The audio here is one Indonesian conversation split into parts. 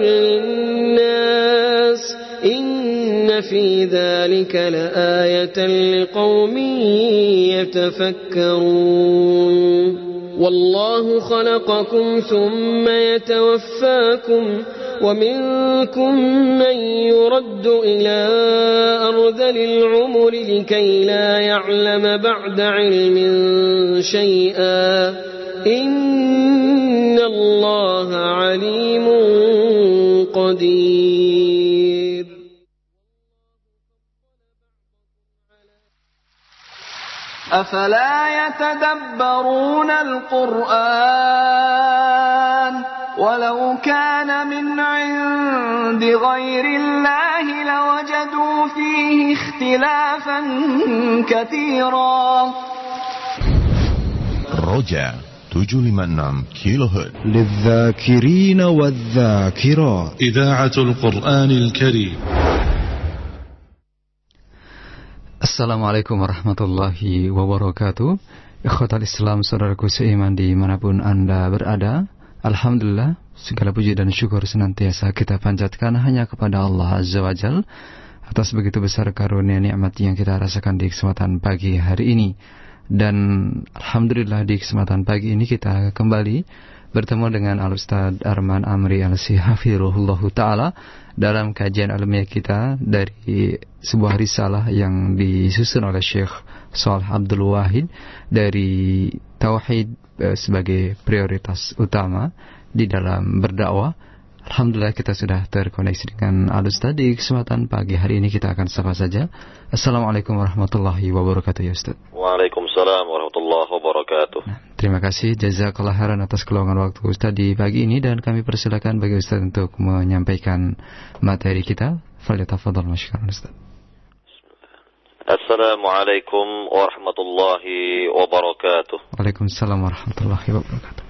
للناس إن في ذلك لآية لقوم يتفكرون. والله خلقكم ثم يتوفاكم ومنكم من يرد إلى أرذل العمر لكي لا يعلم بعد علم شيئا. الله عليم قدير. أفلا يتدبرون القرآن ولو كان من عند غير الله لوجدوا فيه اختلافا كثيرا. رجاء. 756 كيلو هرتز للذاكرين والذاكرات إذاعة القرآن الكريم Assalamualaikum warahmatullahi wabarakatuh Ikhwatal Islam, saudaraku seiman dimanapun Anda berada Alhamdulillah, segala puji dan syukur senantiasa kita panjatkan hanya kepada Allah Azza wa Jal Atas begitu besar karunia nikmat yang kita rasakan di kesempatan pagi hari ini Dan Alhamdulillah di kesempatan pagi ini kita kembali bertemu dengan Al-Ustaz Arman Amri Al-Sihafirullah Ta'ala dalam kajian ilmiah kita dari sebuah risalah yang disusun oleh Syekh Salih Abdul Wahid dari Tauhid eh, sebagai prioritas utama di dalam berdakwah Alhamdulillah kita sudah terkoneksi dengan Al-Ustaz di kesempatan pagi hari ini. Kita akan sapa saja. Assalamualaikum warahmatullahi wabarakatuh ya Ustaz. Waalaikumsalam warahmatullahi wabarakatuh. Nah, terima kasih. Jazakallah khairan atas keluangan waktu Ustaz di pagi ini. Dan kami persilakan bagi Ustaz untuk menyampaikan materi kita. Falyatafadhal masykuran Ustaz. Assalamualaikum warahmatullahi wabarakatuh. Waalaikumsalam warahmatullahi wabarakatuh.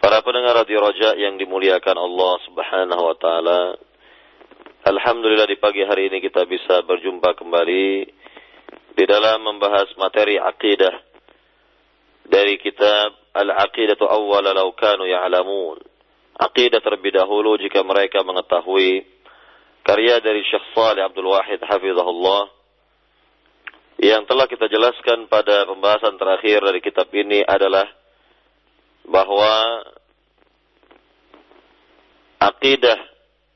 Para pendengar Radio Roja yang dimuliakan Allah Subhanahu wa taala. Alhamdulillah di pagi hari ini kita bisa berjumpa kembali di dalam membahas materi akidah dari kitab Al-Aqidatu Awwal Law Kanu Ya'lamun. Aqidah terlebih dahulu jika mereka mengetahui karya dari Syekh Salih Abdul Wahid hafizahullah yang telah kita jelaskan pada pembahasan terakhir dari kitab ini adalah bahwa akidah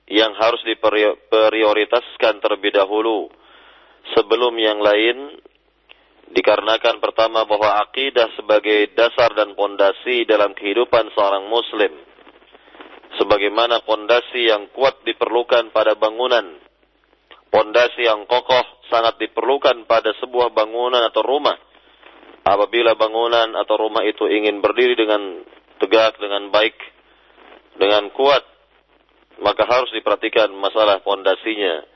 yang harus diprioritaskan terlebih dahulu sebelum yang lain dikarenakan pertama bahwa akidah sebagai dasar dan pondasi dalam kehidupan seorang muslim sebagaimana pondasi yang kuat diperlukan pada bangunan pondasi yang kokoh sangat diperlukan pada sebuah bangunan atau rumah apabila bangunan atau rumah itu ingin berdiri dengan tegak, dengan baik, dengan kuat, maka harus diperhatikan masalah pondasinya.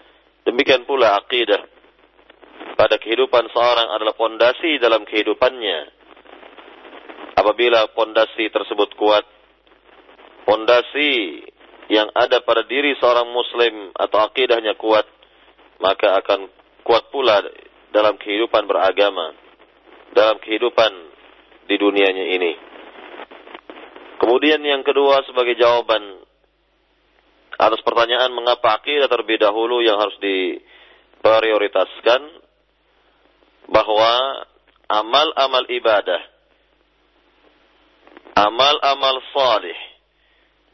Demikian pula akidah pada kehidupan seorang adalah pondasi dalam kehidupannya. Apabila pondasi tersebut kuat, pondasi yang ada pada diri seorang muslim atau akidahnya kuat, maka akan kuat pula dalam kehidupan beragama dalam kehidupan di dunianya ini. Kemudian yang kedua sebagai jawaban atas pertanyaan mengapa akidah terlebih dahulu yang harus diprioritaskan bahwa amal-amal ibadah amal-amal salih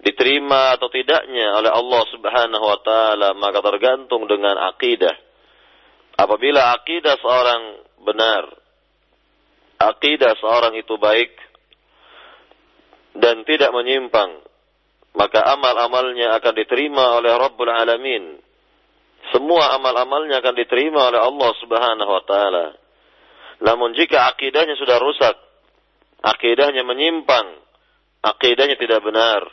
diterima atau tidaknya oleh Allah Subhanahu wa taala maka tergantung dengan akidah. Apabila akidah seorang benar, akidah seorang itu baik dan tidak menyimpang, maka amal-amalnya akan diterima oleh Rabbul Alamin. Semua amal-amalnya akan diterima oleh Allah Subhanahu wa taala. Namun jika akidahnya sudah rusak, akidahnya menyimpang, akidahnya tidak benar,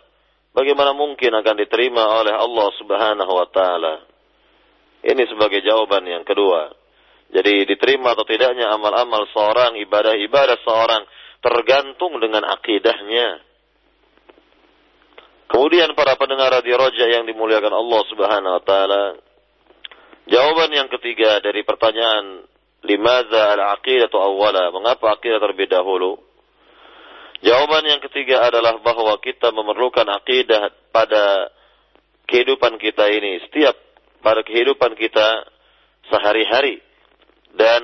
bagaimana mungkin akan diterima oleh Allah Subhanahu wa taala? Ini sebagai jawaban yang kedua. Jadi diterima atau tidaknya amal-amal seorang, ibadah-ibadah seorang tergantung dengan akidahnya. Kemudian para pendengar radio Roja yang dimuliakan Allah Subhanahu wa taala, jawaban yang ketiga dari pertanyaan limadza al-aqidatu awwala? Mengapa akidah terlebih dahulu? Jawaban yang ketiga adalah bahwa kita memerlukan akidah pada kehidupan kita ini, setiap pada kehidupan kita sehari-hari dan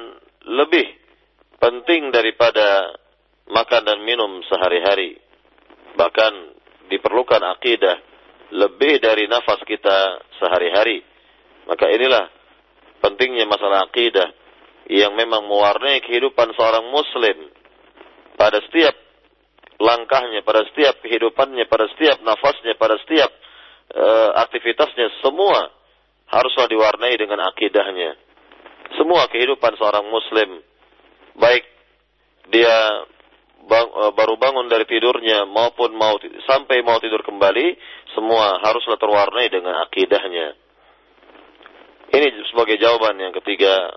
lebih penting daripada makan dan minum sehari-hari. Bahkan diperlukan akidah lebih dari nafas kita sehari-hari. Maka inilah pentingnya masalah akidah yang memang mewarnai kehidupan seorang muslim pada setiap langkahnya, pada setiap kehidupannya, pada setiap nafasnya, pada setiap uh, aktivitasnya, semua haruslah diwarnai dengan akidahnya. Semua kehidupan seorang muslim, baik dia bang, uh, baru bangun dari tidurnya maupun mau sampai mau tidur kembali, semua haruslah terwarnai dengan akidahnya. Ini sebagai jawaban yang ketiga,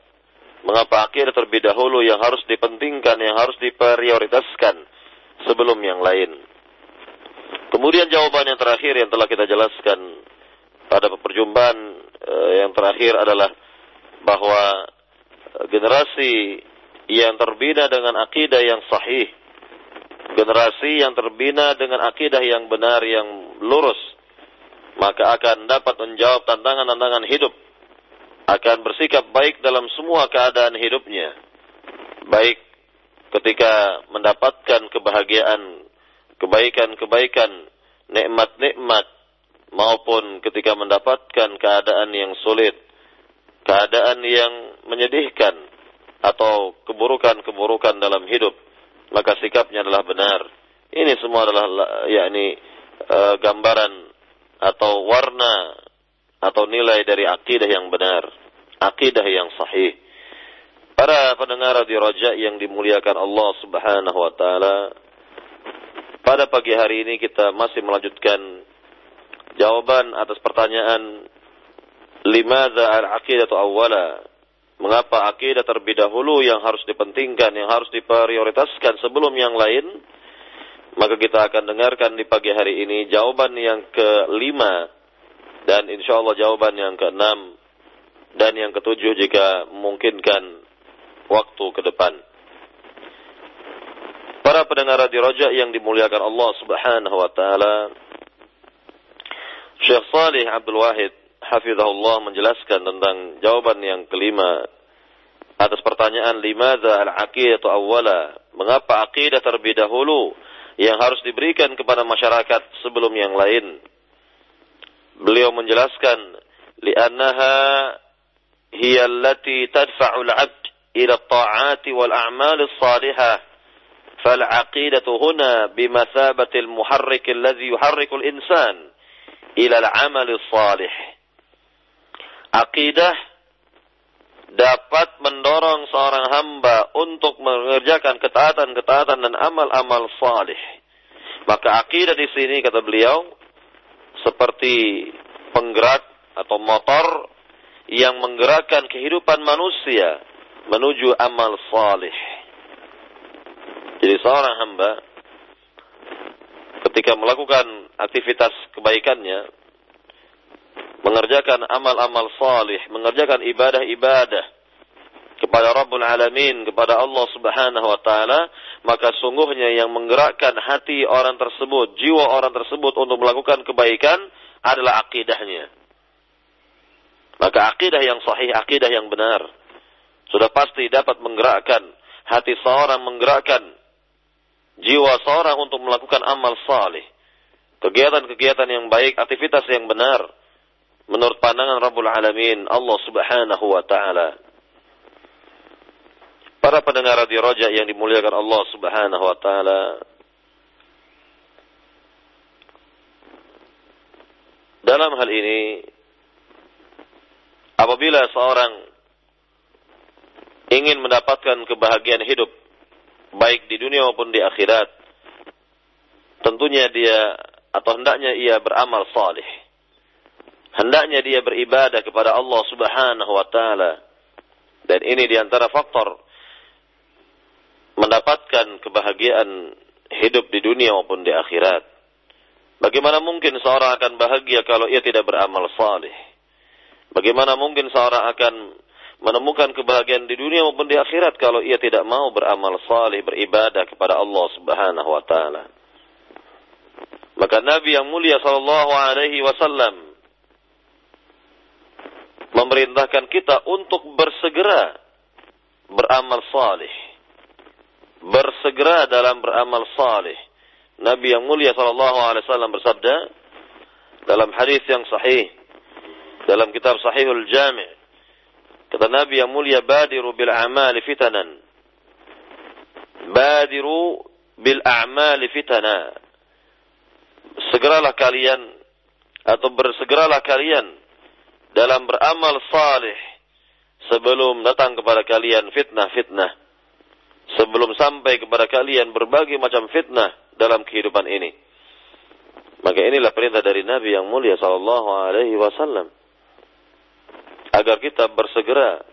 mengapa akidah terlebih dahulu yang harus dipentingkan, yang harus diprioritaskan sebelum yang lain. Kemudian jawaban yang terakhir yang telah kita jelaskan pada perjumpaan eh, yang terakhir adalah bahwa eh, generasi yang terbina dengan akidah yang sahih, generasi yang terbina dengan akidah yang benar yang lurus, maka akan dapat menjawab tantangan-tantangan hidup, akan bersikap baik dalam semua keadaan hidupnya, baik ketika mendapatkan kebahagiaan, kebaikan-kebaikan, nikmat-nikmat maupun ketika mendapatkan keadaan yang sulit, keadaan yang menyedihkan atau keburukan-keburukan dalam hidup, maka sikapnya adalah benar. Ini semua adalah yakni uh, gambaran atau warna atau nilai dari akidah yang benar, akidah yang sahih. Para pendengar di Raja yang dimuliakan Allah Subhanahu wa taala, pada pagi hari ini kita masih melanjutkan jawaban atas pertanyaan limadza al-aqidatu awwala? Mengapa akidah terlebih dahulu yang harus dipentingkan, yang harus diprioritaskan sebelum yang lain? Maka kita akan dengarkan di pagi hari ini jawaban yang kelima dan insya Allah jawaban yang keenam dan yang ketujuh jika memungkinkan waktu ke depan. Para pendengar radio Raja yang dimuliakan Allah Subhanahu wa taala. Syekh Salih Abdul Wahid hafizahullah menjelaskan tentang jawaban yang kelima atas pertanyaan limadza al-aqidatu awwala? Mengapa akidah terlebih dahulu yang harus diberikan kepada masyarakat sebelum yang lain? Beliau menjelaskan li'annaha hiya allati tadfa'u al-'abd إلى الطاعات والأعمال الصالحة فالعقيدة هنا بمثابة المحرك الذي يحرك الإنسان إلى العمل الصالح Akidah dapat mendorong seorang hamba untuk mengerjakan ketaatan-ketaatan dan amal-amal salih. Maka akidah di sini kata beliau seperti penggerak atau motor yang menggerakkan kehidupan manusia menuju amal salih. Jadi seorang hamba ketika melakukan aktivitas kebaikannya, mengerjakan amal-amal salih, mengerjakan ibadah-ibadah, kepada Rabbul Alamin, kepada Allah Subhanahu wa taala, maka sungguhnya yang menggerakkan hati orang tersebut, jiwa orang tersebut untuk melakukan kebaikan adalah akidahnya. Maka akidah yang sahih, akidah yang benar sudah pasti dapat menggerakkan hati seorang, menggerakkan jiwa seorang untuk melakukan amal saleh. Kegiatan-kegiatan yang baik, aktivitas yang benar menurut pandangan Rabbul Alamin Allah Subhanahu wa taala. Para pendengar radio Roja yang dimuliakan Allah Subhanahu wa taala. Dalam hal ini apabila seorang ingin mendapatkan kebahagiaan hidup baik di dunia maupun di akhirat tentunya dia atau hendaknya ia beramal saleh hendaknya dia beribadah kepada Allah Subhanahu wa taala dan ini di antara faktor mendapatkan kebahagiaan hidup di dunia maupun di akhirat. Bagaimana mungkin seorang akan bahagia kalau ia tidak beramal saleh? Bagaimana mungkin seorang akan menemukan kebahagiaan di dunia maupun di akhirat kalau ia tidak mau beramal saleh, beribadah kepada Allah Subhanahu wa taala? Maka Nabi yang mulia sallallahu alaihi wasallam memerintahkan kita untuk bersegera beramal saleh bersegera dalam beramal saleh. Nabi yang mulia sallallahu alaihi wasallam bersabda dalam hadis yang sahih dalam kitab Sahihul Jami' kata Nabi yang mulia badiru bil a'mali fitanan. Badiru bil a'mali fitana. Segeralah kalian atau bersegeralah kalian dalam beramal saleh sebelum datang kepada kalian fitnah-fitnah sebelum sampai kepada kalian berbagai macam fitnah dalam kehidupan ini. Maka inilah perintah dari Nabi yang mulia sallallahu alaihi wasallam agar kita bersegera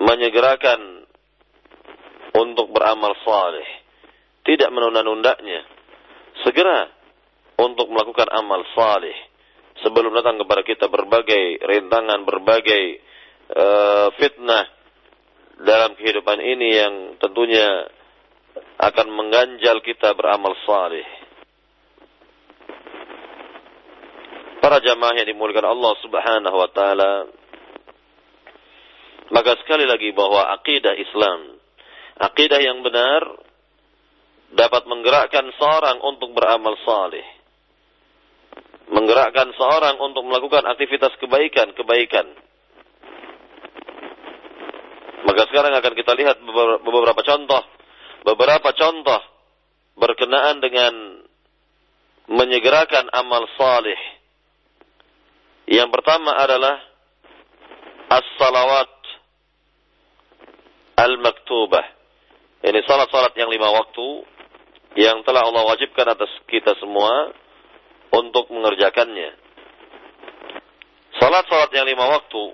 menyegerakan untuk beramal saleh, tidak menunda-nundanya. Segera untuk melakukan amal saleh sebelum datang kepada kita berbagai rintangan, berbagai uh, fitnah dalam kehidupan ini yang tentunya akan mengganjal kita beramal saleh. Para jamaah yang dimuliakan Allah Subhanahu wa taala, maka sekali lagi bahwa akidah Islam, akidah yang benar dapat menggerakkan seorang untuk beramal saleh. Menggerakkan seorang untuk melakukan aktivitas kebaikan-kebaikan maka sekarang akan kita lihat beberapa contoh, beberapa contoh berkenaan dengan menyegerakan amal salih. Yang pertama adalah as-salawat al-maktubah. Ini salat-salat yang lima waktu yang telah Allah wajibkan atas kita semua untuk mengerjakannya. Salat-salat yang lima waktu.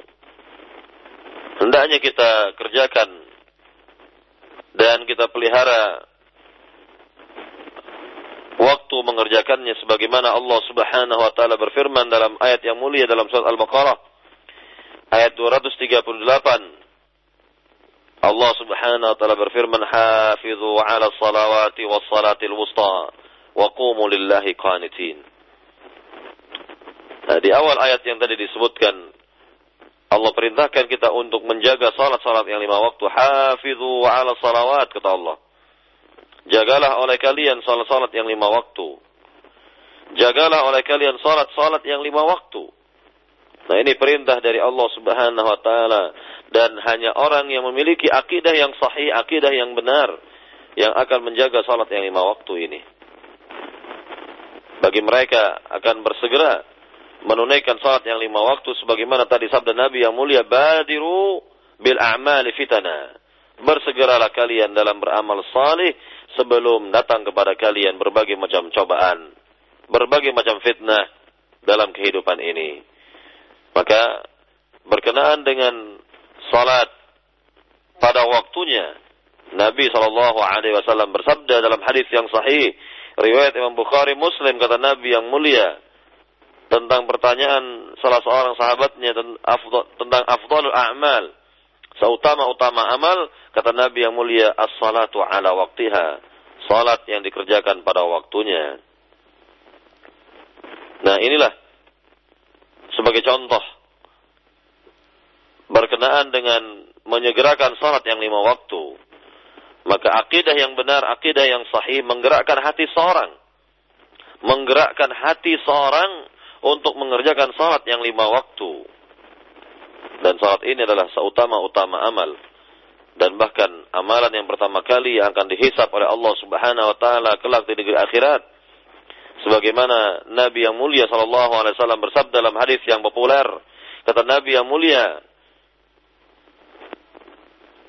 Hendaknya kita kerjakan. Dan kita pelihara waktu mengerjakannya sebagaimana Allah Subhanahu wa taala berfirman dalam ayat yang mulia dalam surat Al-Baqarah ayat 238 Allah Subhanahu wa taala berfirman hafizu 'ala salawati was salatil wusta wa qumu lillahi qanitin Nah, di awal ayat yang tadi disebutkan Allah perintahkan kita untuk menjaga salat-salat yang lima waktu. Hafidhu ala salawat, kata Allah. Jagalah oleh kalian salat-salat yang lima waktu. Jagalah oleh kalian salat-salat yang lima waktu. Nah ini perintah dari Allah subhanahu wa ta'ala. Dan hanya orang yang memiliki akidah yang sahih, akidah yang benar. Yang akan menjaga salat yang lima waktu ini. Bagi mereka akan bersegera menunaikan salat yang lima waktu sebagaimana tadi sabda Nabi yang mulia badiru bil a'mali fitana. Bersegeralah kalian dalam beramal salih sebelum datang kepada kalian berbagai macam cobaan berbagai macam fitnah dalam kehidupan ini. Maka berkenaan dengan salat pada waktunya Nabi sallallahu alaihi wasallam bersabda dalam hadis yang sahih riwayat Imam Bukhari Muslim kata Nabi yang mulia tentang pertanyaan salah seorang sahabatnya tentang afdalul a'mal. seutama-utama amal kata Nabi yang mulia as-salatu ala waktiha. Salat yang dikerjakan pada waktunya. Nah inilah sebagai contoh berkenaan dengan menyegerakan salat yang lima waktu. Maka akidah yang benar akidah yang sahih menggerakkan hati seorang. Menggerakkan hati seorang untuk mengerjakan salat yang lima waktu dan salat ini adalah seutama-utama amal. Dan bahkan amalan yang pertama kali yang akan dihisap oleh Allah Subhanahu wa taala kelak di negeri akhirat. Sebagaimana Nabi yang mulia sallallahu alaihi wasallam bersabda dalam hadis yang populer, kata Nabi yang mulia,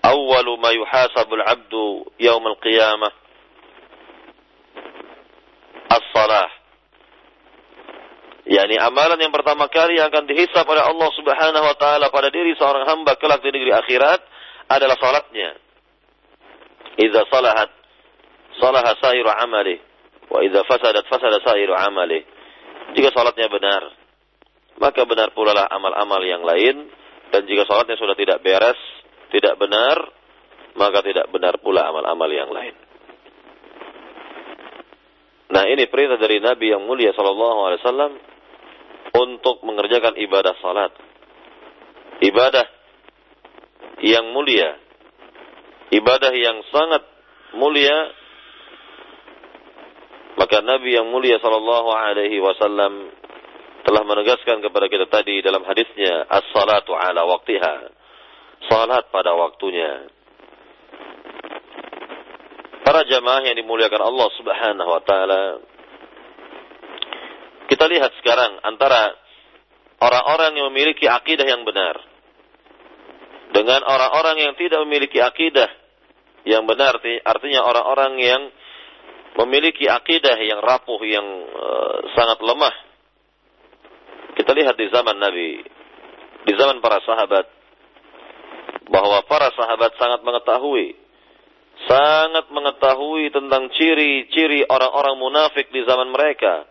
"Awwalu ma yuhasabul 'abdu yaumil qiyamah as-salah." Yakni amalan yang pertama kali yang akan dihisap oleh Allah Subhanahu wa taala pada diri seorang hamba kelak di negeri akhirat adalah salatnya. Idza salahat salaha sairu amali wa idza fasadat fasada sairu amali. Jika salatnya benar, maka benar pula lah amal-amal yang lain dan jika salatnya sudah tidak beres, tidak benar, maka tidak benar pula amal-amal yang lain. Nah ini perintah dari Nabi yang mulia sallallahu alaihi wasallam untuk mengerjakan ibadah salat. Ibadah yang mulia. Ibadah yang sangat mulia. Maka Nabi yang mulia sallallahu alaihi wasallam telah menegaskan kepada kita tadi dalam hadisnya as-salatu ala waktiha. Salat pada waktunya. Para jamaah yang dimuliakan Allah Subhanahu wa taala, kita lihat sekarang antara orang-orang yang memiliki akidah yang benar dengan orang-orang yang tidak memiliki akidah yang benar. Artinya orang-orang yang memiliki akidah yang rapuh yang uh, sangat lemah. Kita lihat di zaman Nabi di zaman para sahabat bahwa para sahabat sangat mengetahui sangat mengetahui tentang ciri-ciri orang-orang munafik di zaman mereka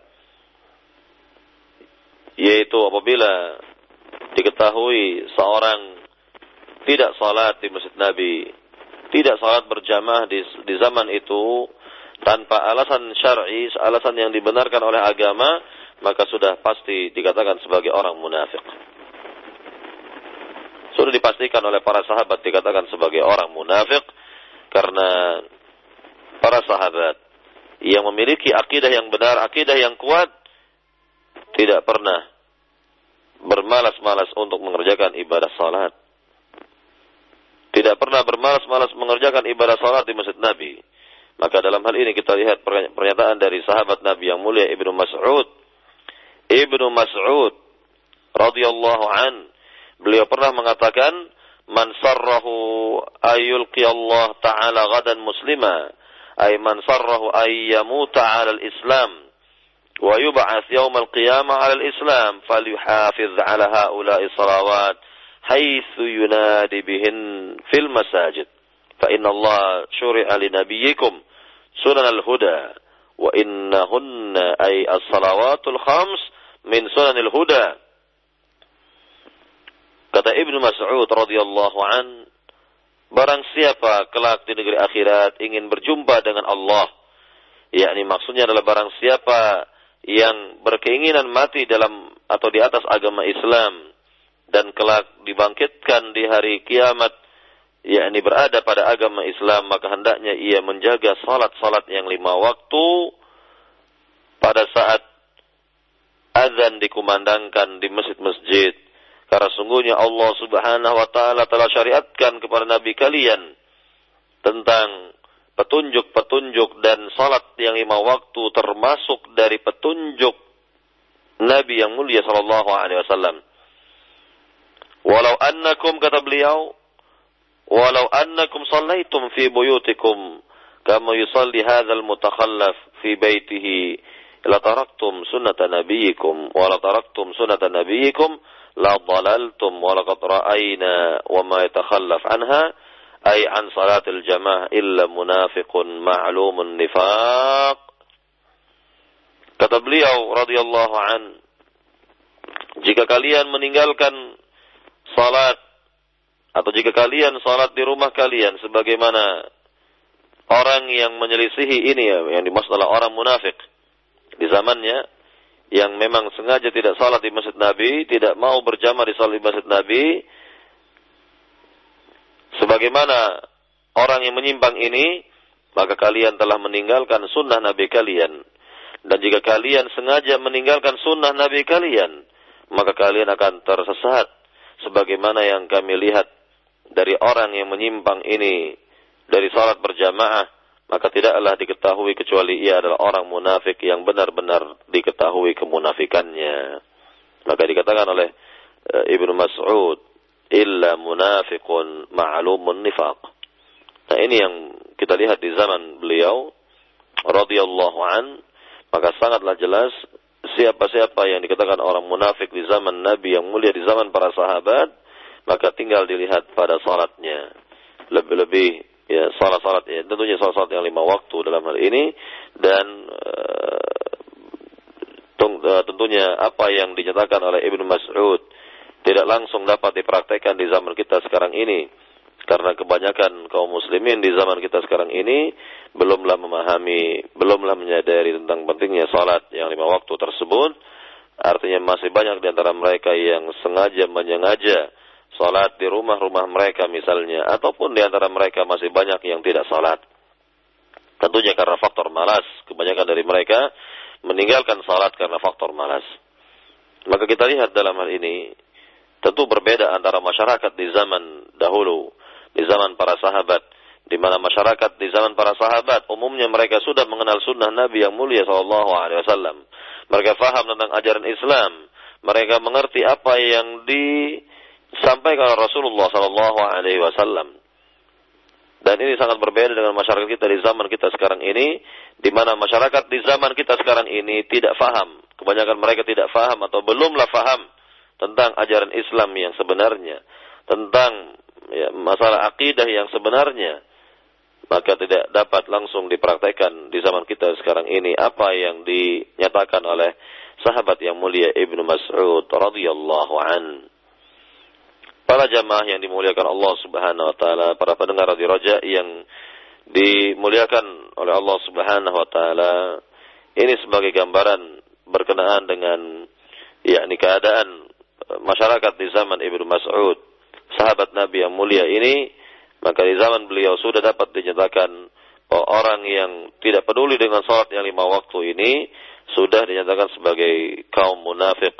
yaitu apabila diketahui seorang tidak salat di masjid Nabi, tidak salat berjamaah di, di zaman itu tanpa alasan syar'i, alasan yang dibenarkan oleh agama, maka sudah pasti dikatakan sebagai orang munafik. Sudah dipastikan oleh para sahabat dikatakan sebagai orang munafik karena para sahabat yang memiliki akidah yang benar, akidah yang kuat tidak pernah bermalas-malas untuk mengerjakan ibadah salat. Tidak pernah bermalas-malas mengerjakan ibadah salat di masjid Nabi. Maka dalam hal ini kita lihat pernyataan dari sahabat Nabi yang mulia Ibnu Mas'ud. Ibnu Mas'ud radhiyallahu an beliau pernah mengatakan man sarrahu ayulqi Allah taala gadan muslima ay man sarrahu ay yamuta ala al-islam ويبعث يوم القيامة على الإسلام فليحافظ على هؤلاء الصلوات حيث ينادي بهن في المساجد فإن الله شرع لنبيكم سنن الهدى وإنهن أي الصلوات الخمس من سنن الهدى kata Ibnu Mas'ud radhiyallahu an barang siapa kelak di negeri akhirat ingin berjumpa dengan Allah yakni maksudnya adalah barang siapa yang berkeinginan mati dalam atau di atas agama Islam dan kelak dibangkitkan di hari kiamat yakni berada pada agama Islam maka hendaknya ia menjaga salat-salat yang lima waktu pada saat azan dikumandangkan di masjid-masjid. Karena sungguhnya Allah Subhanahu wa taala telah syariatkan kepada nabi kalian tentang petunjuk-petunjuk dan salat yang lima waktu termasuk dari petunjuk Nabi yang mulia sallallahu alaihi wasallam. Walau annakum kata beliau, walau annakum sallaitum fi buyutikum kama yusalli hadzal mutakhallaf fi baitihi la taraktum sunnata nabiyikum wa la taraktum sunnata nabiyikum la dalaltum wa laqad ra'ayna wa ma yatakhallaf anha ay an salatil jamaah illa munafiqun ma'lumun nifaq. Kata beliau radhiyallahu an, jika kalian meninggalkan salat atau jika kalian salat di rumah kalian sebagaimana orang yang menyelisihi ini ya, yang dimaksud adalah orang munafik di zamannya yang memang sengaja tidak salat di masjid Nabi, tidak mau berjamaah di salat di masjid Nabi, sebagaimana orang yang menyimpang ini, maka kalian telah meninggalkan sunnah Nabi kalian. Dan jika kalian sengaja meninggalkan sunnah Nabi kalian, maka kalian akan tersesat. Sebagaimana yang kami lihat dari orang yang menyimpang ini dari salat berjamaah, maka tidaklah diketahui kecuali ia adalah orang munafik yang benar-benar diketahui kemunafikannya. Maka dikatakan oleh uh, Ibnu Mas'ud, illa munafiqun ma'lumun nifaq. Nah ini yang kita lihat di zaman beliau radhiyallahu an, maka sangatlah jelas siapa-siapa yang dikatakan orang munafik di zaman Nabi yang mulia di zaman para sahabat, maka tinggal dilihat pada salatnya. Lebih-lebih ya salat-salat ya tentunya salat-salat yang lima waktu dalam hal ini dan uh, tentunya apa yang dinyatakan oleh Ibnu Mas'ud tidak langsung dapat dipraktekkan di zaman kita sekarang ini karena kebanyakan kaum muslimin di zaman kita sekarang ini belumlah memahami, belumlah menyadari tentang pentingnya salat yang lima waktu tersebut. Artinya masih banyak di antara mereka yang sengaja menyengaja salat di rumah-rumah mereka misalnya, ataupun di antara mereka masih banyak yang tidak salat. Tentunya karena faktor malas, kebanyakan dari mereka meninggalkan salat karena faktor malas. Maka kita lihat dalam hal ini, tentu berbeda antara masyarakat di zaman dahulu di zaman para sahabat di mana masyarakat di zaman para sahabat umumnya mereka sudah mengenal sunnah Nabi yang mulia wasallam. Mereka faham tentang ajaran Islam. Mereka mengerti apa yang disampaikan Rasulullah wasallam. Dan ini sangat berbeda dengan masyarakat kita di zaman kita sekarang ini, di mana masyarakat di zaman kita sekarang ini tidak faham. Kebanyakan mereka tidak faham atau belumlah faham tentang ajaran Islam yang sebenarnya, tentang ya, masalah akidah yang sebenarnya maka tidak dapat langsung dipraktekkan di zaman kita sekarang ini apa yang dinyatakan oleh sahabat yang mulia Ibnu Mas'ud radhiyallahu an. Para jamaah yang dimuliakan Allah Subhanahu wa taala, para pendengar di Raja yang dimuliakan oleh Allah Subhanahu wa taala, ini sebagai gambaran berkenaan dengan yakni keadaan masyarakat di zaman Ibnu Mas'ud sahabat Nabi yang mulia ini, maka di zaman beliau sudah dapat dinyatakan bahwa orang yang tidak peduli dengan salat yang lima waktu ini sudah dinyatakan sebagai kaum munafik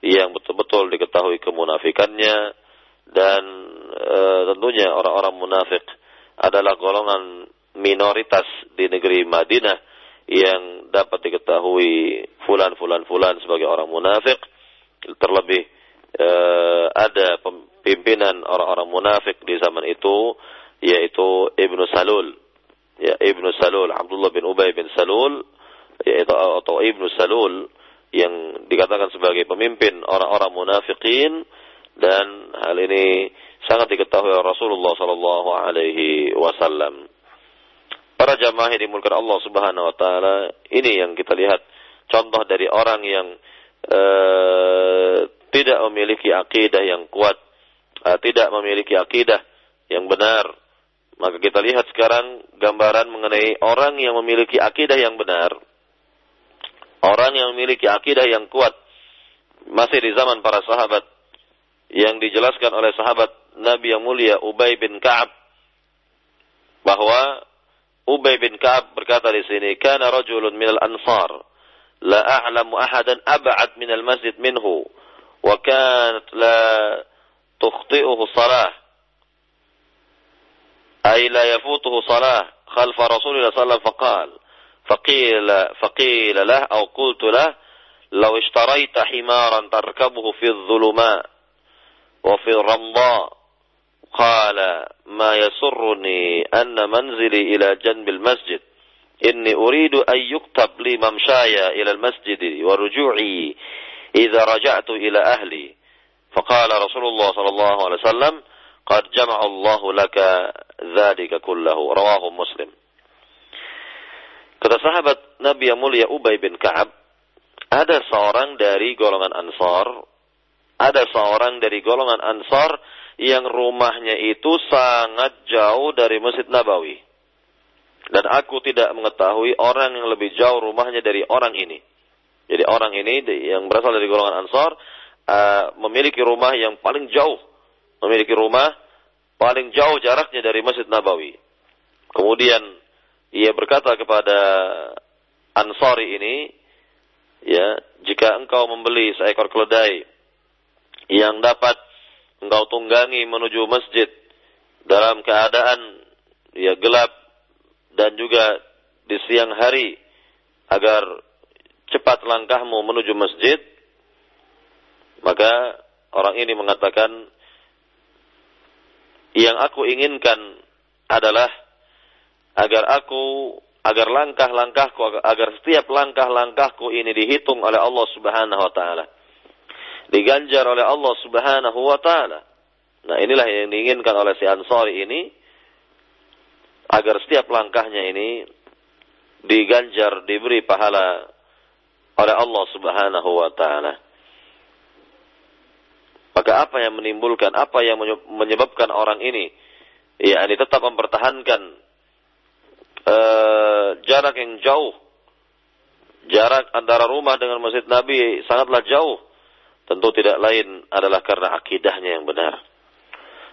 yang betul-betul diketahui kemunafikannya dan e, tentunya orang-orang munafik adalah golongan minoritas di negeri Madinah yang dapat diketahui fulan-fulan fulan sebagai orang munafik terlebih e, ada pimpinan orang-orang munafik di zaman itu yaitu Ibnu Salul ya Ibnu Salul Abdullah bin Ubay bin Salul yaitu atau Ibnu Salul yang dikatakan sebagai pemimpin orang-orang munafikin dan hal ini sangat diketahui Rasulullah sallallahu alaihi wasallam. Para jamaah yang dimulakan Allah Subhanahu wa taala, ini yang kita lihat contoh dari orang yang uh, tidak memiliki akidah yang kuat uh, tidak memiliki akidah yang benar, maka kita lihat sekarang gambaran mengenai orang yang memiliki akidah yang benar. Orang yang memiliki akidah yang kuat. Masih di zaman para sahabat. Yang dijelaskan oleh sahabat Nabi yang mulia Ubay bin Ka'ab. Bahwa Ubay bin Ka'ab berkata di sini, "Kana rajulun minal ansar. La a'lamu ahadan ab'ad minal masjid minhu kanat la تخطئه الصلاة أي لا يفوته صلاة خلف رسول الله صلى الله عليه وسلم فقال فقيل, فقيل له أو قلت له لو اشتريت حمارا تركبه في الظلماء وفي الرمضاء. قال ما يسرني أن منزلي إلى جنب المسجد. إني أريد أن يكتب لي ممشاي إلى المسجد ورجوعي إذا رجعت إلى أهلي فقال رسول الله صلى الله عليه وسلم قد جمع الله لك ذلك كله رواه مسلم Kata sahabat Nabi yang mulia Ubay bin Ka'ab, ada seorang dari golongan Ansar, ada seorang dari golongan Ansar yang rumahnya itu sangat jauh dari Masjid Nabawi. Dan aku tidak mengetahui orang yang lebih jauh rumahnya dari orang ini. Jadi orang ini yang berasal dari golongan Ansar uh, memiliki rumah yang paling jauh, memiliki rumah paling jauh jaraknya dari Masjid Nabawi. Kemudian ia berkata kepada Ansari ini, ya, jika engkau membeli seekor keledai yang dapat engkau tunggangi menuju masjid dalam keadaan ya gelap dan juga di siang hari agar cepat langkahmu menuju masjid maka orang ini mengatakan yang aku inginkan adalah agar aku agar langkah-langkahku agar setiap langkah-langkahku ini dihitung oleh Allah Subhanahu wa taala diganjar oleh Allah Subhanahu wa taala. Nah, inilah yang diinginkan oleh si Ansari ini agar setiap langkahnya ini diganjar diberi pahala oleh Allah Subhanahu wa taala. Maka apa yang menimbulkan, apa yang menyebabkan orang ini ya ini tetap mempertahankan uh, jarak yang jauh. Jarak antara rumah dengan Masjid Nabi sangatlah jauh tentu tidak lain adalah karena akidahnya yang benar.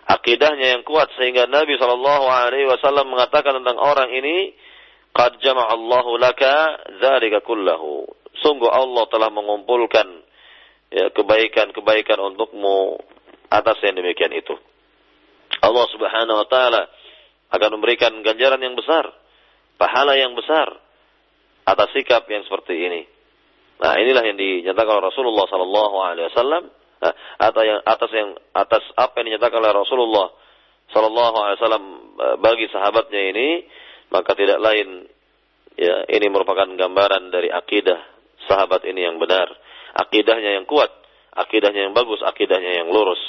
Akidahnya yang kuat sehingga Nabi Shallallahu Alaihi Wasallam mengatakan tentang orang ini, "Qad jama'allahu laka dzalika kullahu." Sungguh Allah telah mengumpulkan ya, kebaikan-kebaikan untukmu atas yang demikian itu. Allah Subhanahu wa taala akan memberikan ganjaran yang besar, pahala yang besar atas sikap yang seperti ini. Nah, inilah yang dinyatakan oleh Rasulullah sallallahu alaihi wasallam nah, atau yang atas yang atas apa yang dinyatakan oleh Rasulullah sallallahu alaihi wasallam eh, bagi sahabatnya ini maka tidak lain ya ini merupakan gambaran dari akidah sahabat ini yang benar, akidahnya yang kuat, akidahnya yang bagus, akidahnya yang lurus.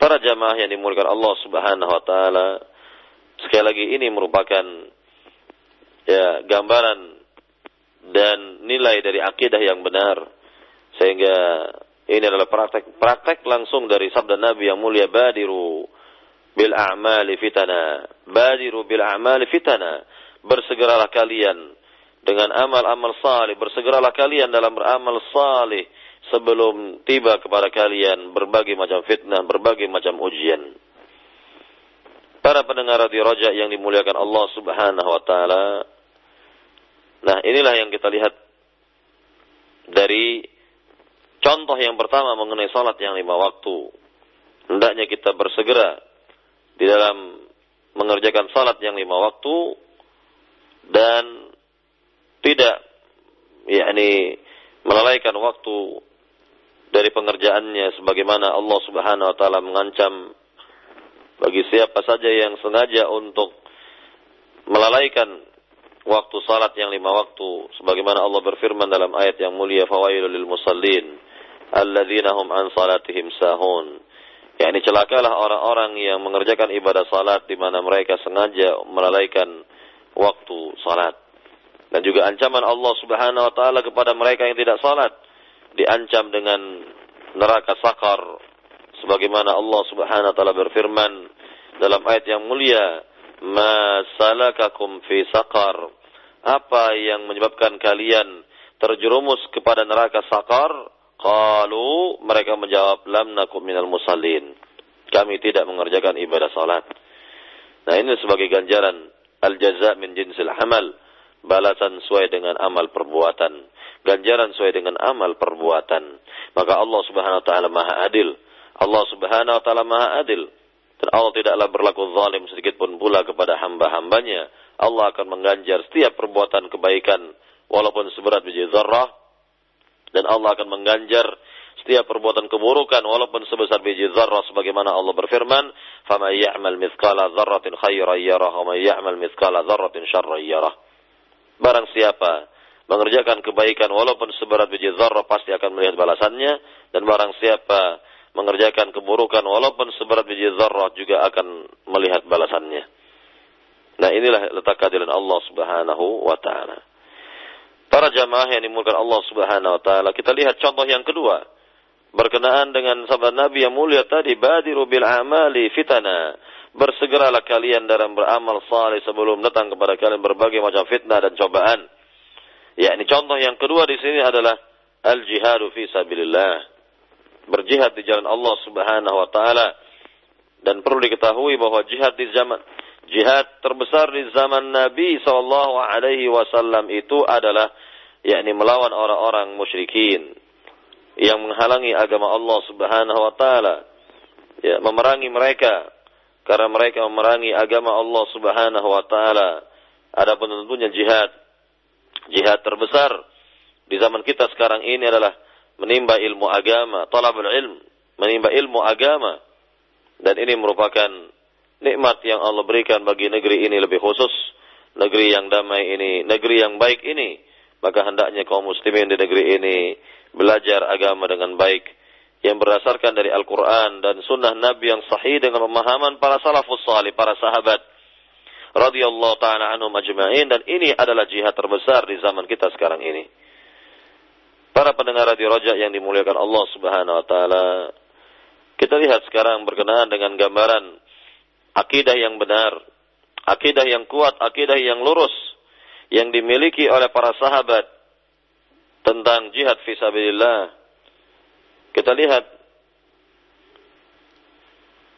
Para jamaah yang dimuliakan Allah Subhanahu wa taala sekali lagi ini merupakan ya gambaran dan nilai dari akidah yang benar. Sehingga ini adalah praktek praktek langsung dari sabda Nabi yang mulia badiru bil a'mali fitana. Badiru bil a'mali fitana. Bersegeralah kalian dengan amal-amal salih bersegeralah kalian dalam beramal salih sebelum tiba kepada kalian berbagai macam fitnah berbagai macam ujian. Para pendengar radio Raja yang dimuliakan Allah Subhanahu wa taala. Nah, inilah yang kita lihat dari contoh yang pertama mengenai salat yang lima waktu. Hendaknya kita bersegera di dalam mengerjakan salat yang lima waktu dan tidak. Yakni melalaikan waktu dari pengerjaannya sebagaimana Allah Subhanahu wa taala mengancam bagi siapa saja yang sengaja untuk melalaikan waktu salat yang lima waktu sebagaimana Allah berfirman dalam ayat yang mulia fawailul lil musallin alladzina hum an salatihim sahun. Yakni celakalah orang-orang yang mengerjakan ibadah salat di mana mereka sengaja melalaikan waktu salat dan juga ancaman Allah Subhanahu wa taala kepada mereka yang tidak salat diancam dengan neraka sakar. Sebagaimana Allah Subhanahu wa taala berfirman dalam ayat yang mulia ma salakakum fi apa yang menyebabkan kalian terjerumus kepada neraka sakar? Qalu mereka menjawab lam nakum minal musallin. Kami tidak mengerjakan ibadah salat. Nah ini sebagai ganjaran al jaza min jinsil amal balasan sesuai dengan amal perbuatan ganjaran sesuai dengan amal perbuatan maka Allah Subhanahu wa taala Maha Adil Allah Subhanahu wa taala Maha Adil dan Allah tidaklah berlaku zalim sedikit pun pula kepada hamba-hambanya. Allah akan mengganjar setiap perbuatan kebaikan walaupun seberat biji zarrah. Dan Allah akan mengganjar setiap perbuatan keburukan walaupun sebesar biji zarrah sebagaimana Allah berfirman, "Faman ya'mal mithqala dzarratin khairan yarah wa ya'mal mithqala dzarratin syarran yarah." Barang siapa mengerjakan kebaikan walaupun seberat biji zarrah pasti akan melihat balasannya dan barang siapa mengerjakan keburukan walaupun seberat biji zarrah juga akan melihat balasannya. Nah inilah letak keadilan Allah subhanahu wa ta'ala. Para jamaah yang dimulakan Allah subhanahu wa ta'ala, kita lihat contoh yang kedua berkenaan dengan sabda Nabi yang mulia tadi badiru bil amali fitana bersegeralah kalian dalam beramal saleh sebelum datang kepada kalian berbagai macam fitnah dan cobaan. Ya, ini contoh yang kedua di sini adalah al jihadu fi sabilillah. Berjihad di jalan Allah Subhanahu wa taala. Dan perlu diketahui bahwa jihad di zaman jihad terbesar di zaman Nabi sallallahu alaihi wasallam itu adalah yakni melawan orang-orang musyrikin yang menghalangi agama Allah Subhanahu wa taala. Ya, memerangi mereka karena mereka memerangi agama Allah Subhanahu wa taala. Adapun tentunya jihad jihad terbesar di zaman kita sekarang ini adalah menimba ilmu agama, talabul ilm, menimba ilmu agama. Dan ini merupakan nikmat yang Allah berikan bagi negeri ini lebih khusus, negeri yang damai ini, negeri yang baik ini. Maka hendaknya kaum muslimin di negeri ini belajar agama dengan baik yang berdasarkan dari Al-Quran dan sunnah Nabi yang sahih dengan pemahaman para salafus salih, para sahabat radhiyallahu taala anhum ajma'in dan ini adalah jihad terbesar di zaman kita sekarang ini. Para pendengar radio Rojak yang dimuliakan Allah Subhanahu wa taala, kita lihat sekarang berkenaan dengan gambaran akidah yang benar, akidah yang kuat, akidah yang lurus yang dimiliki oleh para sahabat tentang jihad fisabilillah kita lihat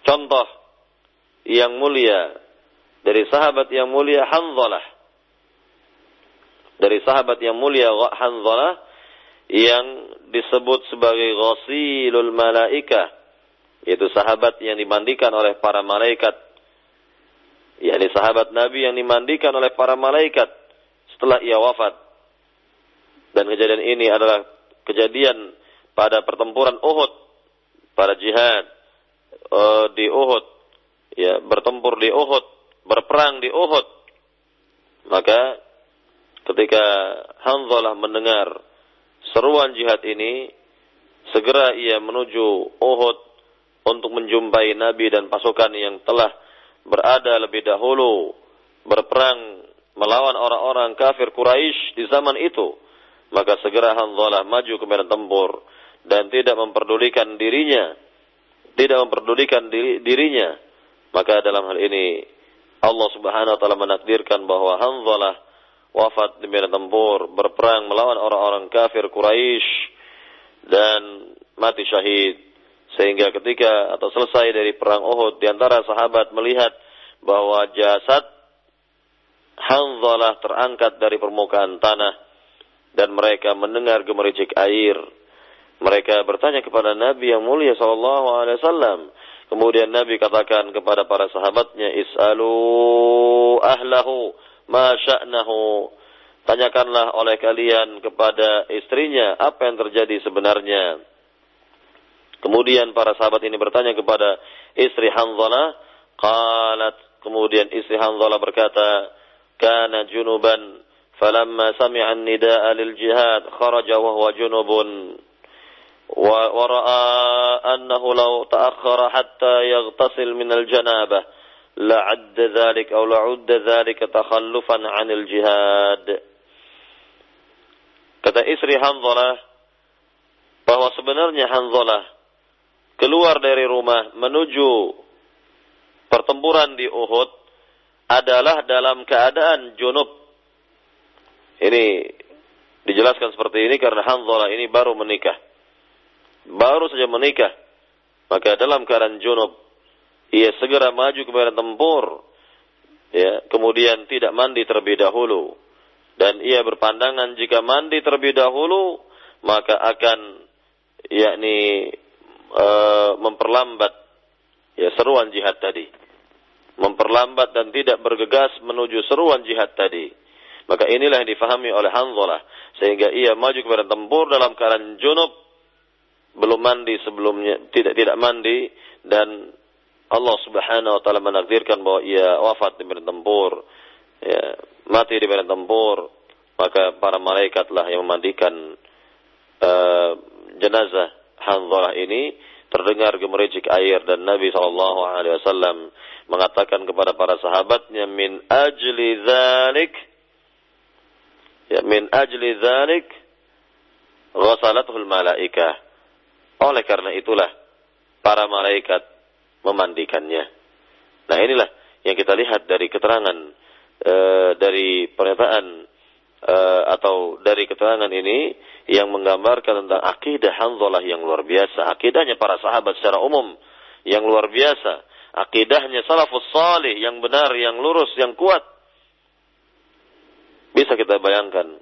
contoh yang mulia dari sahabat yang mulia Hanzalah. Dari sahabat yang mulia Hanzalah yang disebut sebagai ghasilul malaika yaitu sahabat yang dimandikan oleh para malaikat. Yakni sahabat Nabi yang dimandikan oleh para malaikat setelah ia wafat. Dan kejadian ini adalah kejadian pada pertempuran Uhud, pada jihad uh, di Uhud, ya bertempur di Uhud, berperang di Uhud. Maka ketika Hanzalah mendengar seruan jihad ini, segera ia menuju Uhud untuk menjumpai Nabi dan pasukan yang telah berada lebih dahulu berperang melawan orang-orang kafir Quraisy di zaman itu. Maka segera Hanzalah maju ke medan tempur dan tidak memperdulikan dirinya, tidak memperdulikan diri, dirinya, maka dalam hal ini Allah Subhanahu wa taala menakdirkan bahwa Hanzalah wafat di medan tempur berperang melawan orang-orang kafir Quraisy dan mati syahid. Sehingga ketika atau selesai dari perang Uhud di antara sahabat melihat bahwa jasad Hanzalah terangkat dari permukaan tanah dan mereka mendengar gemericik air mereka bertanya kepada Nabi yang mulia sallallahu alaihi wasallam. Kemudian Nabi katakan kepada para sahabatnya, "Is'alu ahlahu ma sya'nahu." Tanyakanlah oleh kalian kepada istrinya apa yang terjadi sebenarnya. Kemudian para sahabat ini bertanya kepada istri Hanzalah, qalat kemudian istri Hanzalah berkata, "Kana junuban falamma sami'a an-nida'a lil jihad kharaja wa huwa junubun." ورأى أنه لو تأخر حتى يغتسل من الجنابة لعد ذلك أو لعد ذلك تخلفا عن الجهاد Kata istri Hanzalah bahwa sebenarnya Hanzalah keluar dari rumah menuju pertempuran di Uhud adalah dalam keadaan junub. Ini dijelaskan seperti ini karena Hanzalah ini baru menikah baru saja menikah, maka dalam keadaan junub, ia segera maju ke medan tempur, ya, kemudian tidak mandi terlebih dahulu, dan ia berpandangan jika mandi terlebih dahulu, maka akan yakni e, memperlambat ya seruan jihad tadi, memperlambat dan tidak bergegas menuju seruan jihad tadi. Maka inilah yang difahami oleh Hanzalah sehingga ia maju kepada tempur dalam keadaan junub belum mandi sebelumnya tidak tidak mandi dan Allah Subhanahu wa taala menakdirkan bahwa ia wafat di medan tempur ya mati di medan tempur maka para malaikatlah yang memandikan uh, jenazah Hanzalah ini terdengar gemericik air dan Nabi sallallahu alaihi wasallam mengatakan kepada para sahabatnya min ajli dzalik ya min ajli dzalik ghasalatul malaikah Oleh karena itulah para malaikat memandikannya. Nah inilah yang kita lihat dari keterangan e, dari pernyataan e, atau dari keterangan ini yang menggambarkan tentang akidah Hanzalah yang luar biasa, akidahnya para sahabat secara umum yang luar biasa, akidahnya salafus salih yang benar, yang lurus, yang kuat. Bisa kita bayangkan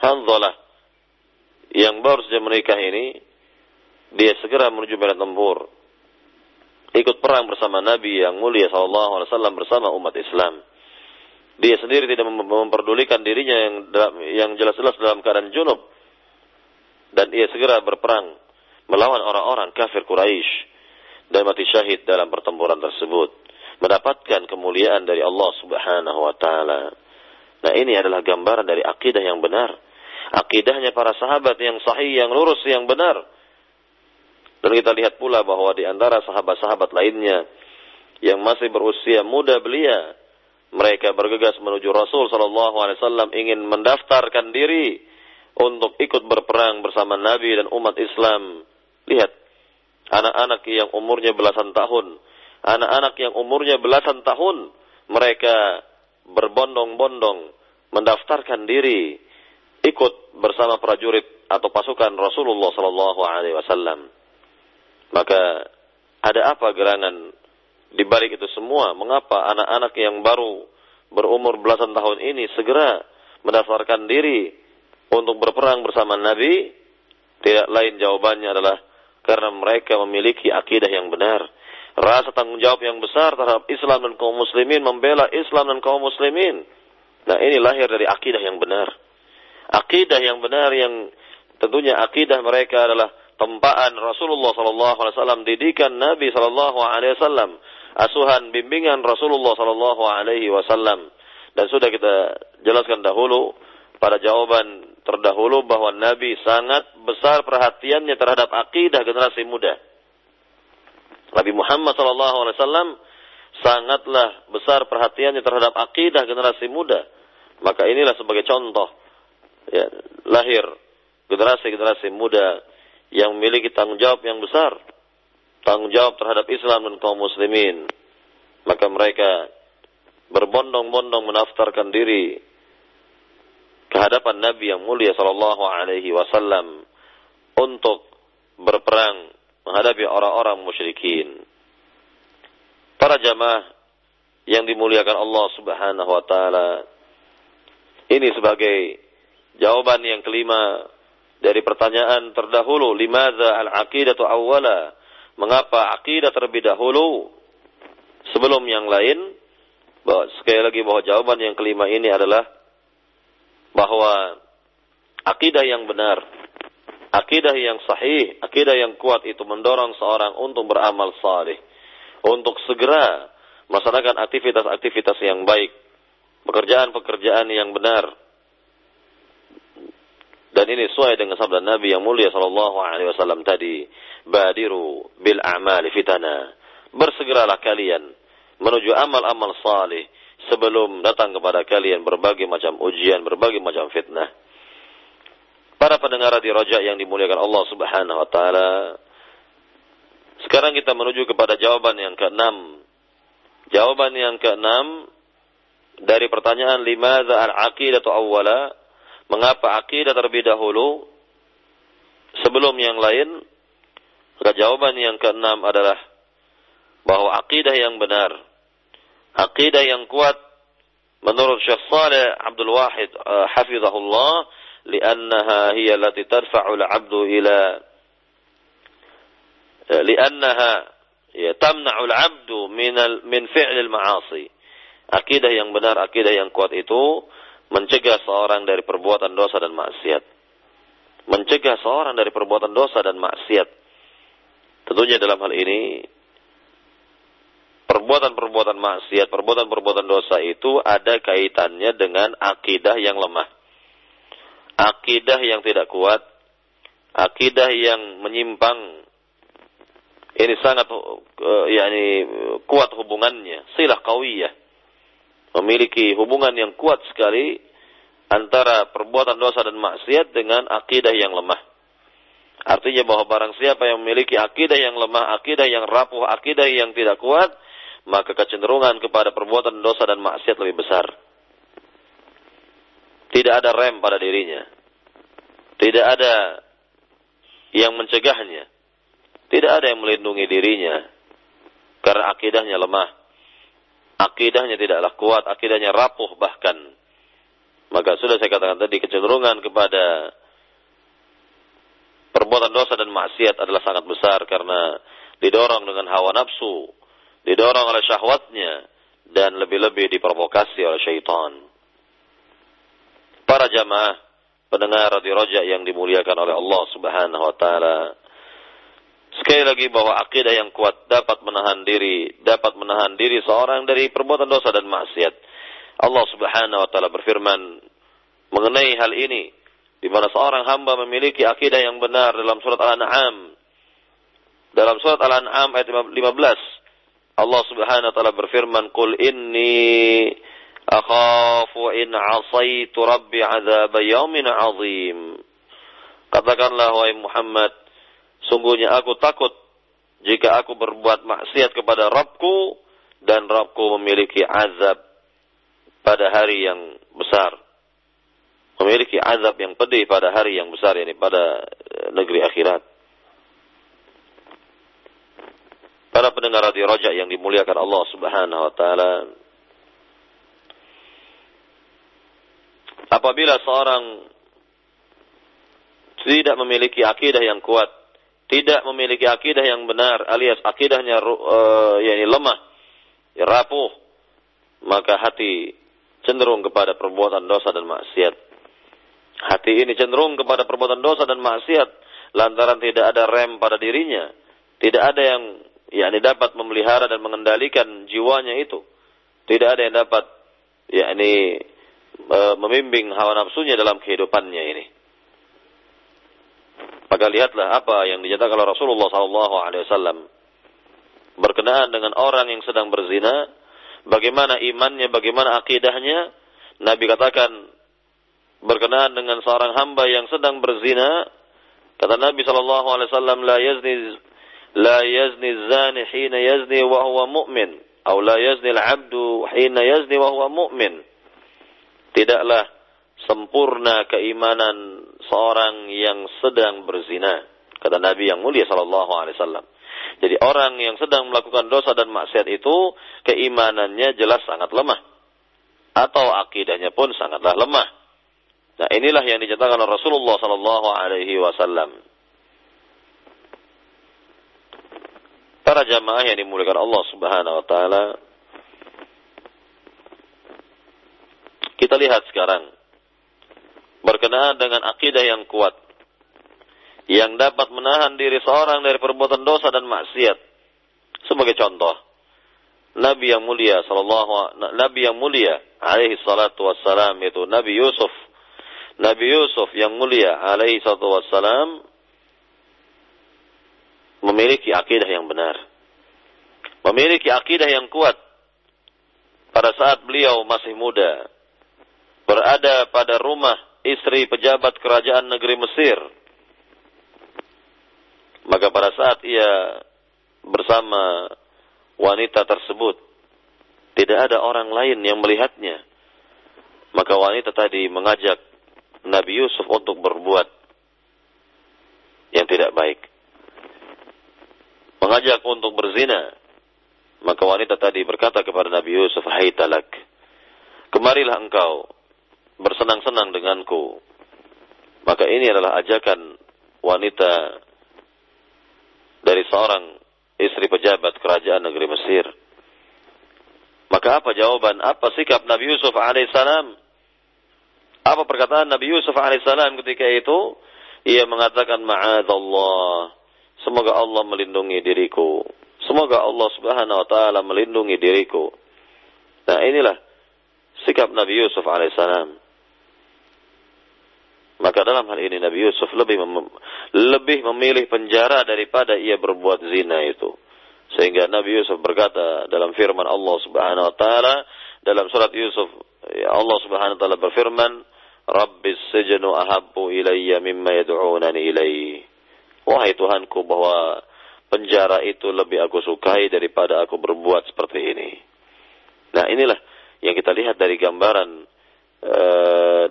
Hanzalah yang baru saja menikah ini dia segera menuju medan tempur ikut perang bersama Nabi yang mulia SAW bersama umat Islam. Dia sendiri tidak memperdulikan dirinya yang jelas-jelas dalam keadaan junub dan ia segera berperang melawan orang-orang kafir Quraisy dan mati syahid dalam pertempuran tersebut mendapatkan kemuliaan dari Allah Subhanahu wa taala. Nah, ini adalah gambaran dari akidah yang benar. Akidahnya para sahabat yang sahih, yang lurus, yang benar dan kita lihat pula bahwa di antara sahabat-sahabat lainnya yang masih berusia muda belia, mereka bergegas menuju Rasul Shallallahu Alaihi Wasallam ingin mendaftarkan diri untuk ikut berperang bersama Nabi dan umat Islam. Lihat, anak-anak yang umurnya belasan tahun, anak-anak yang umurnya belasan tahun, mereka berbondong-bondong mendaftarkan diri ikut bersama prajurit atau pasukan Rasulullah Shallallahu Alaihi Wasallam. Maka ada apa gerangan di balik itu semua? Mengapa anak-anak yang baru berumur belasan tahun ini segera mendaftarkan diri untuk berperang bersama Nabi? Tidak lain jawabannya adalah karena mereka memiliki akidah yang benar. Rasa tanggung jawab yang besar terhadap Islam dan kaum muslimin, membela Islam dan kaum muslimin. Nah ini lahir dari akidah yang benar. Akidah yang benar yang tentunya akidah mereka adalah tempaan Rasulullah sallallahu alaihi wasallam, didikan Nabi sallallahu alaihi wasallam, asuhan bimbingan Rasulullah sallallahu alaihi wasallam. Dan sudah kita jelaskan dahulu pada jawaban terdahulu bahwa Nabi sangat besar perhatiannya terhadap akidah generasi muda. Nabi Muhammad sallallahu alaihi wasallam sangatlah besar perhatiannya terhadap akidah generasi muda. Maka inilah sebagai contoh ya, lahir generasi-generasi muda yang memiliki tanggung jawab yang besar, tanggung jawab terhadap Islam dan kaum muslimin. Maka mereka berbondong-bondong menaftarkan diri ke hadapan Nabi yang mulia sallallahu alaihi wasallam untuk berperang menghadapi orang-orang musyrikin. Para jamaah yang dimuliakan Allah Subhanahu wa taala. Ini sebagai jawaban yang kelima dari pertanyaan terdahulu, limadza al-aqidatu awwala? Mengapa akidah terlebih dahulu sebelum yang lain? Bahwa, sekali lagi bahwa jawaban yang kelima ini adalah bahwa akidah yang benar, akidah yang sahih, akidah yang kuat itu mendorong seorang untuk beramal saleh, untuk segera melaksanakan aktivitas-aktivitas yang baik, pekerjaan-pekerjaan yang benar, dan ini sesuai dengan sabda Nabi yang mulia sallallahu alaihi wasallam tadi, "Badiru bil a'mali fitana." Bersegeralah kalian menuju amal-amal saleh sebelum datang kepada kalian berbagai macam ujian, berbagai macam fitnah. Para pendengar di Raja yang dimuliakan Allah Subhanahu wa taala, sekarang kita menuju kepada jawaban yang keenam. Jawaban yang keenam dari pertanyaan limadza al-aqidatu awwala Mengapa akidah terlebih dahulu sebelum yang lain? Maka jawaban yang keenam adalah bahwa akidah yang benar, akidah yang kuat menurut Syekh Saleh Abdul Wahid uh, hafizahullah li'annaha hiya allati tadfa'u al-'abdu ila li'annaha ya tamna'u al-'abdu min al, min fi'l al-ma'asi. Akidah yang benar, akidah yang kuat itu mencegah seorang dari perbuatan dosa dan maksiat. Mencegah seorang dari perbuatan dosa dan maksiat. Tentunya dalam hal ini perbuatan-perbuatan maksiat, perbuatan-perbuatan dosa itu ada kaitannya dengan akidah yang lemah. Akidah yang tidak kuat, akidah yang menyimpang. Ini sangat uh, yakni kuat hubungannya, silah kawiyah memiliki hubungan yang kuat sekali antara perbuatan dosa dan maksiat dengan akidah yang lemah. Artinya bahwa barang siapa yang memiliki akidah yang lemah, akidah yang rapuh, akidah yang tidak kuat, maka kecenderungan kepada perbuatan dosa dan maksiat lebih besar. Tidak ada rem pada dirinya. Tidak ada yang mencegahnya. Tidak ada yang melindungi dirinya. Karena akidahnya lemah. Akidahnya tidaklah kuat, akidahnya rapuh bahkan. Maka sudah saya katakan tadi kecenderungan kepada perbuatan dosa dan maksiat adalah sangat besar karena didorong dengan hawa nafsu, didorong oleh syahwatnya, dan lebih-lebih diprovokasi oleh syaitan. Para jamaah pendengar di roja yang dimuliakan oleh Allah Subhanahu wa taala. Sekali lagi bahwa akidah yang kuat dapat menahan diri, dapat menahan diri seorang dari perbuatan dosa dan maksiat. Allah Subhanahu wa taala berfirman mengenai hal ini di mana seorang hamba memiliki akidah yang benar dalam surat Al-An'am. Dalam surat Al-An'am ayat 15, Allah Subhanahu wa taala berfirman, "Qul inni akhafu in 'asaitu rabbi 'adzab yaumin 'adzim." Katakanlah wahai Muhammad, sungguhnya aku takut jika aku berbuat maksiat kepada Rabbku dan Rabbku memiliki azab pada hari yang besar memiliki azab yang pedih pada hari yang besar ini pada eh, negeri akhirat. Para pendengar radio Raja yang dimuliakan Allah Subhanahu wa taala. Apabila seorang tidak memiliki akidah yang kuat, tidak memiliki akidah yang benar alias akidahnya uh, yakni lemah, rapuh, maka hati cenderung kepada perbuatan dosa dan maksiat. Hati ini cenderung kepada perbuatan dosa dan maksiat lantaran tidak ada rem pada dirinya. Tidak ada yang yakni dapat memelihara dan mengendalikan jiwanya itu. Tidak ada yang dapat yakni e, membimbing hawa nafsunya dalam kehidupannya ini. Maka lihatlah apa yang dinyatakan oleh Rasulullah SAW berkenaan dengan orang yang sedang berzina, bagaimana imannya, bagaimana akidahnya. Nabi katakan berkenaan dengan seorang hamba yang sedang berzina kata Nabi sallallahu alaihi wasallam la yazni la yazni zani hina yazni wa huwa mu'min atau la yazni al-'abdu hina yazni wa huwa mu'min tidaklah sempurna keimanan seorang yang sedang berzina kata Nabi yang mulia sallallahu alaihi wasallam jadi orang yang sedang melakukan dosa dan maksiat itu keimanannya jelas sangat lemah atau akidahnya pun sangatlah lemah Nah, inilah yang diceritakan oleh Rasulullah sallallahu alaihi wasallam. Para jamaah yang dimuliakan Allah Subhanahu wa taala. Kita lihat sekarang berkenaan dengan akidah yang kuat yang dapat menahan diri seorang dari perbuatan dosa dan maksiat. Sebagai contoh, Nabi yang mulia sallallahu Nabi yang mulia alaihi salatu wassalam itu Nabi Yusuf Nabi Yusuf yang mulia alaihi salatu wassalam memiliki akidah yang benar. Memiliki akidah yang kuat pada saat beliau masih muda. Berada pada rumah istri pejabat kerajaan negeri Mesir. Maka pada saat ia bersama wanita tersebut, tidak ada orang lain yang melihatnya. Maka wanita tadi mengajak Nabi Yusuf untuk berbuat yang tidak baik. Mengajak untuk berzina. Maka wanita tadi berkata kepada Nabi Yusuf, Hai talak, kemarilah engkau bersenang-senang denganku. Maka ini adalah ajakan wanita dari seorang istri pejabat kerajaan negeri Mesir. Maka apa jawaban, apa sikap Nabi Yusuf alaihissalam? Apa perkataan Nabi Yusuf alaihissalam ketika itu? Ia mengatakan ma'adallah. Semoga Allah melindungi diriku. Semoga Allah subhanahu wa ta'ala melindungi diriku. Nah inilah sikap Nabi Yusuf alaihissalam. Maka dalam hal ini Nabi Yusuf lebih mem lebih memilih penjara daripada ia berbuat zina itu. Sehingga Nabi Yusuf berkata dalam firman Allah Subhanahu wa taala dalam surat Yusuf ya Allah Subhanahu wa taala berfirman Rabbis sejnu ahabbu ilayya mimma yad'unani ilayhi. Wahai Tuhanku bahwa penjara itu lebih aku sukai daripada aku berbuat seperti ini. Nah inilah yang kita lihat dari gambaran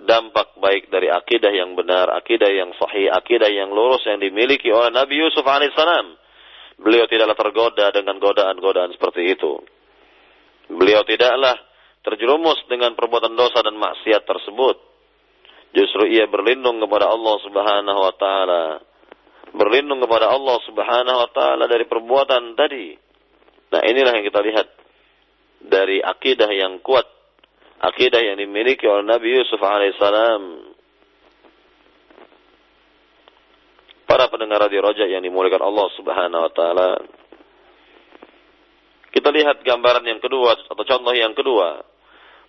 dampak baik dari akidah yang benar, akidah yang sahih, akidah yang lurus yang dimiliki oleh Nabi Yusuf alaihissalam. Beliau tidaklah tergoda dengan godaan-godaan seperti itu. Beliau tidaklah terjerumus dengan perbuatan dosa dan maksiat tersebut. Justru ia berlindung kepada Allah Subhanahu wa taala. Berlindung kepada Allah Subhanahu wa taala dari perbuatan tadi. Nah, inilah yang kita lihat dari akidah yang kuat, akidah yang dimiliki oleh Nabi Yusuf alaihissalam. Para pendengar radio Roja yang dimuliakan Allah Subhanahu wa taala. Kita lihat gambaran yang kedua atau contoh yang kedua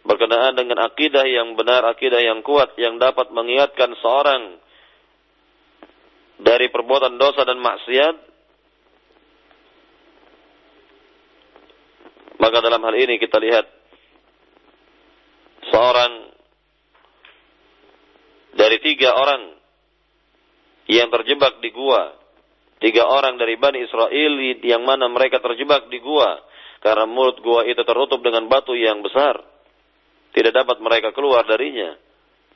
berkenaan dengan akidah yang benar, akidah yang kuat yang dapat mengingatkan seorang dari perbuatan dosa dan maksiat maka dalam hal ini kita lihat seorang dari tiga orang yang terjebak di gua tiga orang dari Bani Israel yang mana mereka terjebak di gua karena mulut gua itu tertutup dengan batu yang besar. Tidak dapat mereka keluar darinya.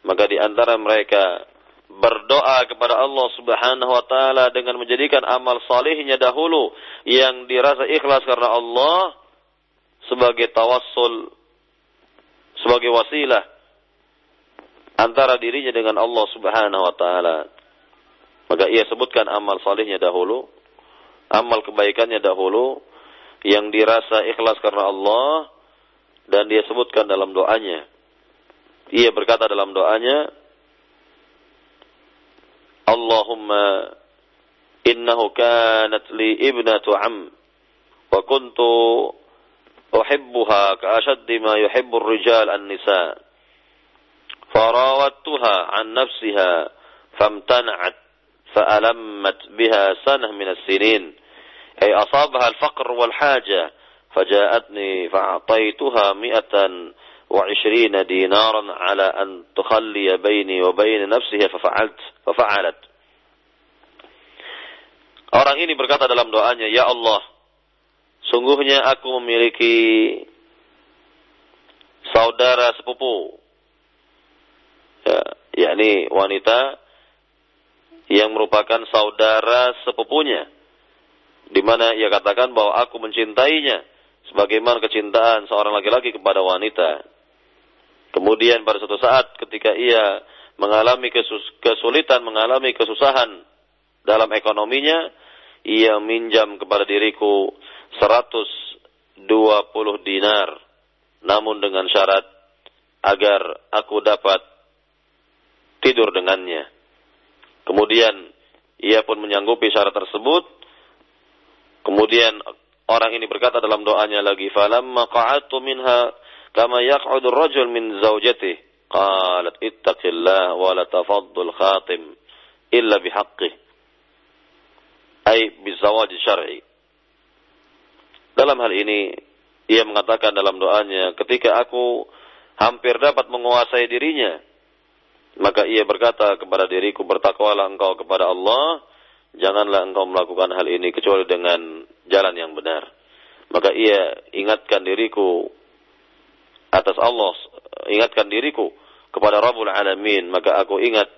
Maka di antara mereka berdoa kepada Allah Subhanahu wa taala dengan menjadikan amal salihnya dahulu yang dirasa ikhlas karena Allah sebagai tawassul sebagai wasilah antara dirinya dengan Allah Subhanahu wa taala. Maka ia sebutkan amal salihnya dahulu, amal kebaikannya dahulu yang dirasa ikhlas karena Allah dan dia sebutkan dalam doanya. Ia berkata dalam doanya, Allahumma innahu kanat li ibnatu am wa kuntu uhibbuha ka'ashaddi ma yuhibbu ar-rijal an-nisa فراودتها عن نفسها فامتنعت فألمت بها سنة من السنين. أي أصابها الفقر والحاجة فجاءتني فأعطيتها مئة وعشرين دينارا على أن تخلي بيني وبين نفسها ففعلت ففعلت. Orang ini berkata dalam doanya, Ya Allah, sungguhnya aku memiliki saudara sepupu. Ya, yakni wanita yang merupakan saudara sepupunya di mana ia katakan bahwa aku mencintainya sebagaimana kecintaan seorang laki-laki kepada wanita. Kemudian pada suatu saat ketika ia mengalami kesulitan, mengalami kesusahan dalam ekonominya, ia minjam kepada diriku 120 dinar. Namun dengan syarat agar aku dapat tidur dengannya. Kemudian ia pun menyanggupi syarat tersebut Kemudian orang ini berkata dalam doanya lagi, "Falamma qa'adtu minha kama yaq'udu ar-rajul min zawjatihi." Qalat ittaqillah wa la tafaddul khatim illa bihaqqih. Ay bizawaj syar'i. Dalam hal ini ia mengatakan dalam doanya, ketika aku hampir dapat menguasai dirinya, maka ia berkata kepada diriku, bertakwalah engkau kepada Allah janganlah engkau melakukan hal ini kecuali dengan jalan yang benar. Maka ia ingatkan diriku atas Allah, ingatkan diriku kepada Rabbul Alamin, maka aku ingat,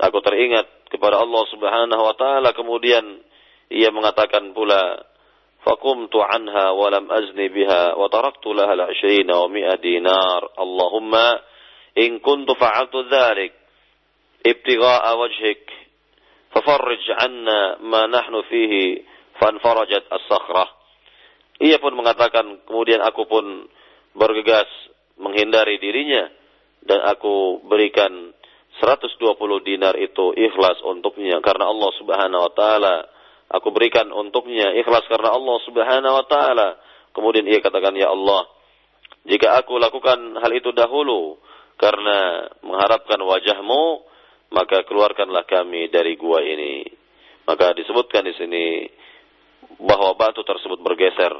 aku teringat kepada Allah Subhanahu wa taala kemudian ia mengatakan pula فقمت عنها ولم أزني بها وتركت لها العشرين ومئة دينار اللهم إن كنت فعلت ذلك ابتغاء وجهك fafarrij anna ma nahnu fihi fanfarajat as-sakhrah. Ia pun mengatakan kemudian aku pun bergegas menghindari dirinya dan aku berikan 120 dinar itu ikhlas untuknya karena Allah Subhanahu wa taala. Aku berikan untuknya ikhlas karena Allah Subhanahu wa taala. Kemudian ia katakan ya Allah, jika aku lakukan hal itu dahulu karena mengharapkan wajahmu, maka keluarkanlah kami dari gua ini. Maka disebutkan di sini bahwa batu tersebut bergeser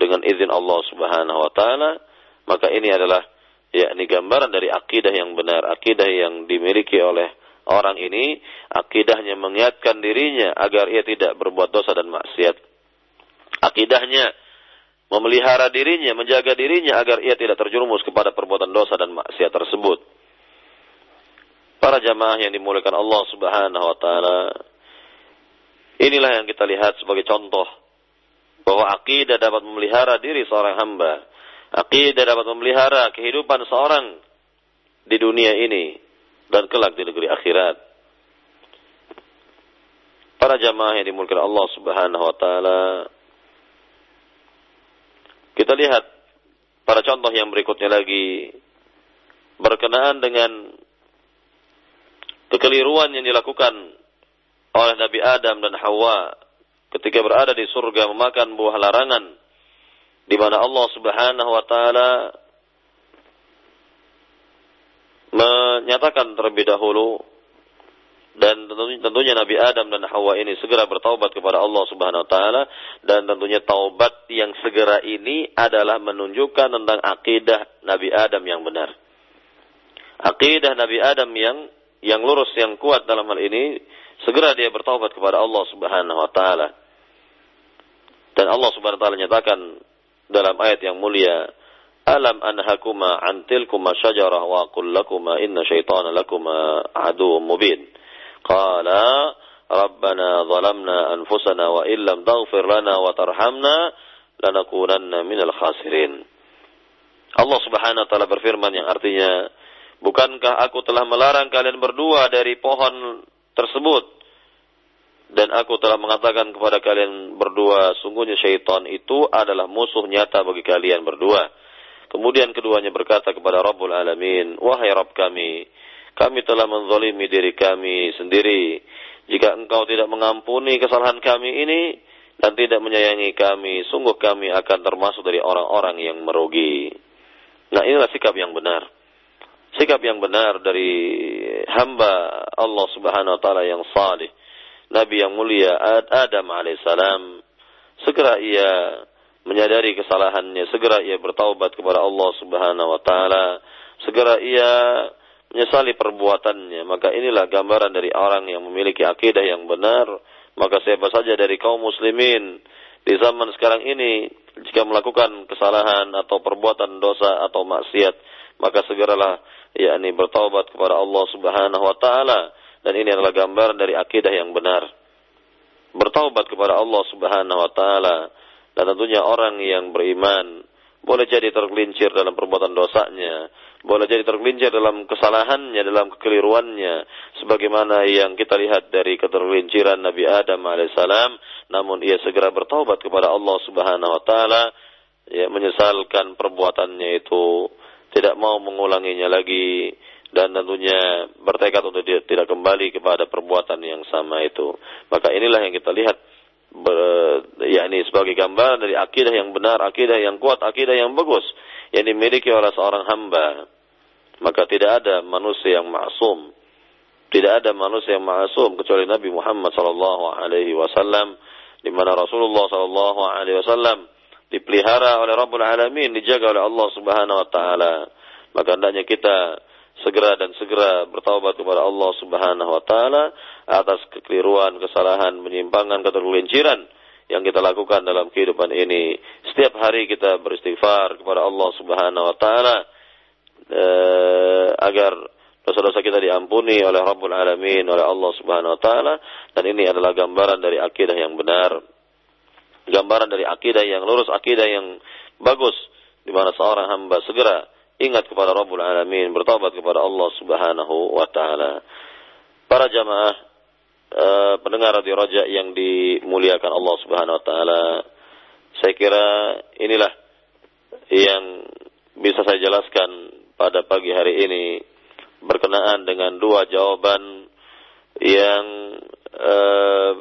dengan izin Allah Subhanahu wa taala, maka ini adalah yakni gambaran dari akidah yang benar, akidah yang dimiliki oleh orang ini akidahnya mengingatkan dirinya agar ia tidak berbuat dosa dan maksiat. Akidahnya memelihara dirinya, menjaga dirinya agar ia tidak terjerumus kepada perbuatan dosa dan maksiat tersebut. Para jamaah yang dimuliakan Allah Subhanahu wa taala, inilah yang kita lihat sebagai contoh bahwa akidah dapat memelihara diri seorang hamba. Akidah dapat memelihara kehidupan seorang di dunia ini dan kelak di negeri akhirat. Para jamaah yang dimuliakan Allah Subhanahu wa taala, kita lihat pada contoh yang berikutnya lagi berkenaan dengan kekeliruan yang dilakukan oleh Nabi Adam dan Hawa ketika berada di surga memakan buah larangan di mana Allah Subhanahu wa taala menyatakan terlebih dahulu dan tentunya Nabi Adam dan Hawa ini segera bertaubat kepada Allah Subhanahu wa taala dan tentunya taubat yang segera ini adalah menunjukkan tentang akidah Nabi Adam yang benar. Akidah Nabi Adam yang yang lurus yang kuat dalam hal ini segera dia bertaubat kepada Allah Subhanahu wa taala. Dan Allah Subhanahu wa taala nyatakan dalam ayat yang mulia, Alam anhakuma antilkuma syajarah wa aqul lakuma inna syaitana lakuma adu mubin. Qala rabbana zalamna anfusana wa illam taghfir lana wa tarhamna lanakunanna minal khasirin. Allah Subhanahu wa taala berfirman yang artinya bukankah aku telah melarang kalian berdua dari pohon tersebut dan aku telah mengatakan kepada kalian berdua sungguhnya syaitan itu adalah musuh nyata bagi kalian berdua Kemudian keduanya berkata kepada Rabbul Alamin, Wahai Rabb kami, kami telah menzalimi diri kami sendiri. Jika engkau tidak mengampuni kesalahan kami ini dan tidak menyayangi kami, sungguh kami akan termasuk dari orang-orang yang merugi. Nah inilah sikap yang benar. Sikap yang benar dari hamba Allah subhanahu wa ta'ala yang salih. Nabi yang mulia Adam alaihissalam. Segera ia menyadari kesalahannya. Segera ia bertaubat kepada Allah subhanahu wa ta'ala. Segera ia menyesali perbuatannya. Maka inilah gambaran dari orang yang memiliki akidah yang benar. Maka siapa saja dari kaum muslimin di zaman sekarang ini jika melakukan kesalahan atau perbuatan dosa atau maksiat maka segeralah yakni bertaubat kepada Allah Subhanahu wa taala dan ini adalah gambaran dari akidah yang benar. Bertaubat kepada Allah Subhanahu wa taala dan tentunya orang yang beriman boleh jadi tergelincir dalam perbuatan dosanya, boleh jadi tergelincir dalam kesalahannya, dalam kekeliruannya, sebagaimana yang kita lihat dari ketergelinciran Nabi Adam alaihissalam, namun ia segera bertaubat kepada Allah Subhanahu wa taala, ya menyesalkan perbuatannya itu, tidak mau mengulanginya lagi dan tentunya bertekad untuk tidak kembali kepada perbuatan yang sama itu. Maka inilah yang kita lihat ber, yakni sebagai gambaran dari akidah yang benar, akidah yang kuat, akidah yang bagus yang dimiliki oleh seorang hamba maka tidak ada manusia yang maksum. Tidak ada manusia yang maksum kecuali Nabi Muhammad sallallahu alaihi wasallam di mana Rasulullah sallallahu alaihi wasallam dipelihara oleh Rabbul Alamin, dijaga oleh Allah Subhanahu wa taala. Maka hendaknya kita segera dan segera bertaubat kepada Allah Subhanahu wa taala atas kekeliruan, kesalahan, penyimpangan, ketergelinciran yang kita lakukan dalam kehidupan ini. Setiap hari kita beristighfar kepada Allah Subhanahu wa taala eh, agar dosa-dosa kita diampuni oleh Rabbul Alamin, oleh Allah Subhanahu wa taala dan ini adalah gambaran dari akidah yang benar. Gambaran dari akidah yang lurus, akidah yang bagus di mana seorang hamba segera ingat kepada Rabbul Alamin, bertobat kepada Allah Subhanahu wa taala. Para jamaah uh, pendengar radio Raja yang dimuliakan Allah Subhanahu wa taala, saya kira inilah yang bisa saya jelaskan pada pagi hari ini berkenaan dengan dua jawaban yang uh,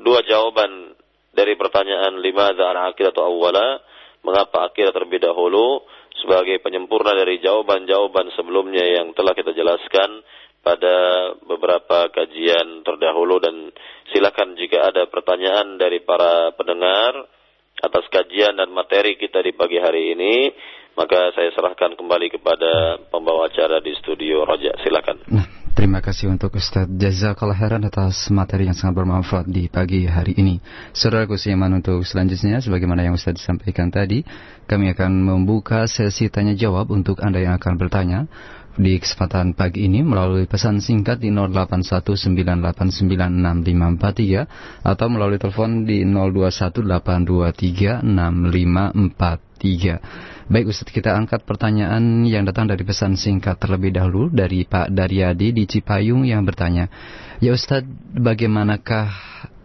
dua jawaban dari pertanyaan lima al atau awwala mengapa akidah terlebih dahulu sebagai penyempurna dari jawaban-jawaban sebelumnya yang telah kita jelaskan pada beberapa kajian terdahulu dan silakan jika ada pertanyaan dari para pendengar atas kajian dan materi kita di pagi hari ini maka saya serahkan kembali kepada pembawa acara di studio Roja. Silakan. Nah, Terima kasih untuk Ustadz Jazakallah khairan atas materi yang sangat bermanfaat di pagi hari ini. Saudara Kusiman untuk selanjutnya, sebagaimana yang Ustadz sampaikan tadi, kami akan membuka sesi tanya jawab untuk Anda yang akan bertanya di kesempatan pagi ini melalui pesan singkat di 0819896543 atau melalui telepon di 0218236543. Baik Ustaz, kita angkat pertanyaan yang datang dari pesan singkat terlebih dahulu dari Pak Daryadi di Cipayung yang bertanya, Ya Ustaz, bagaimanakah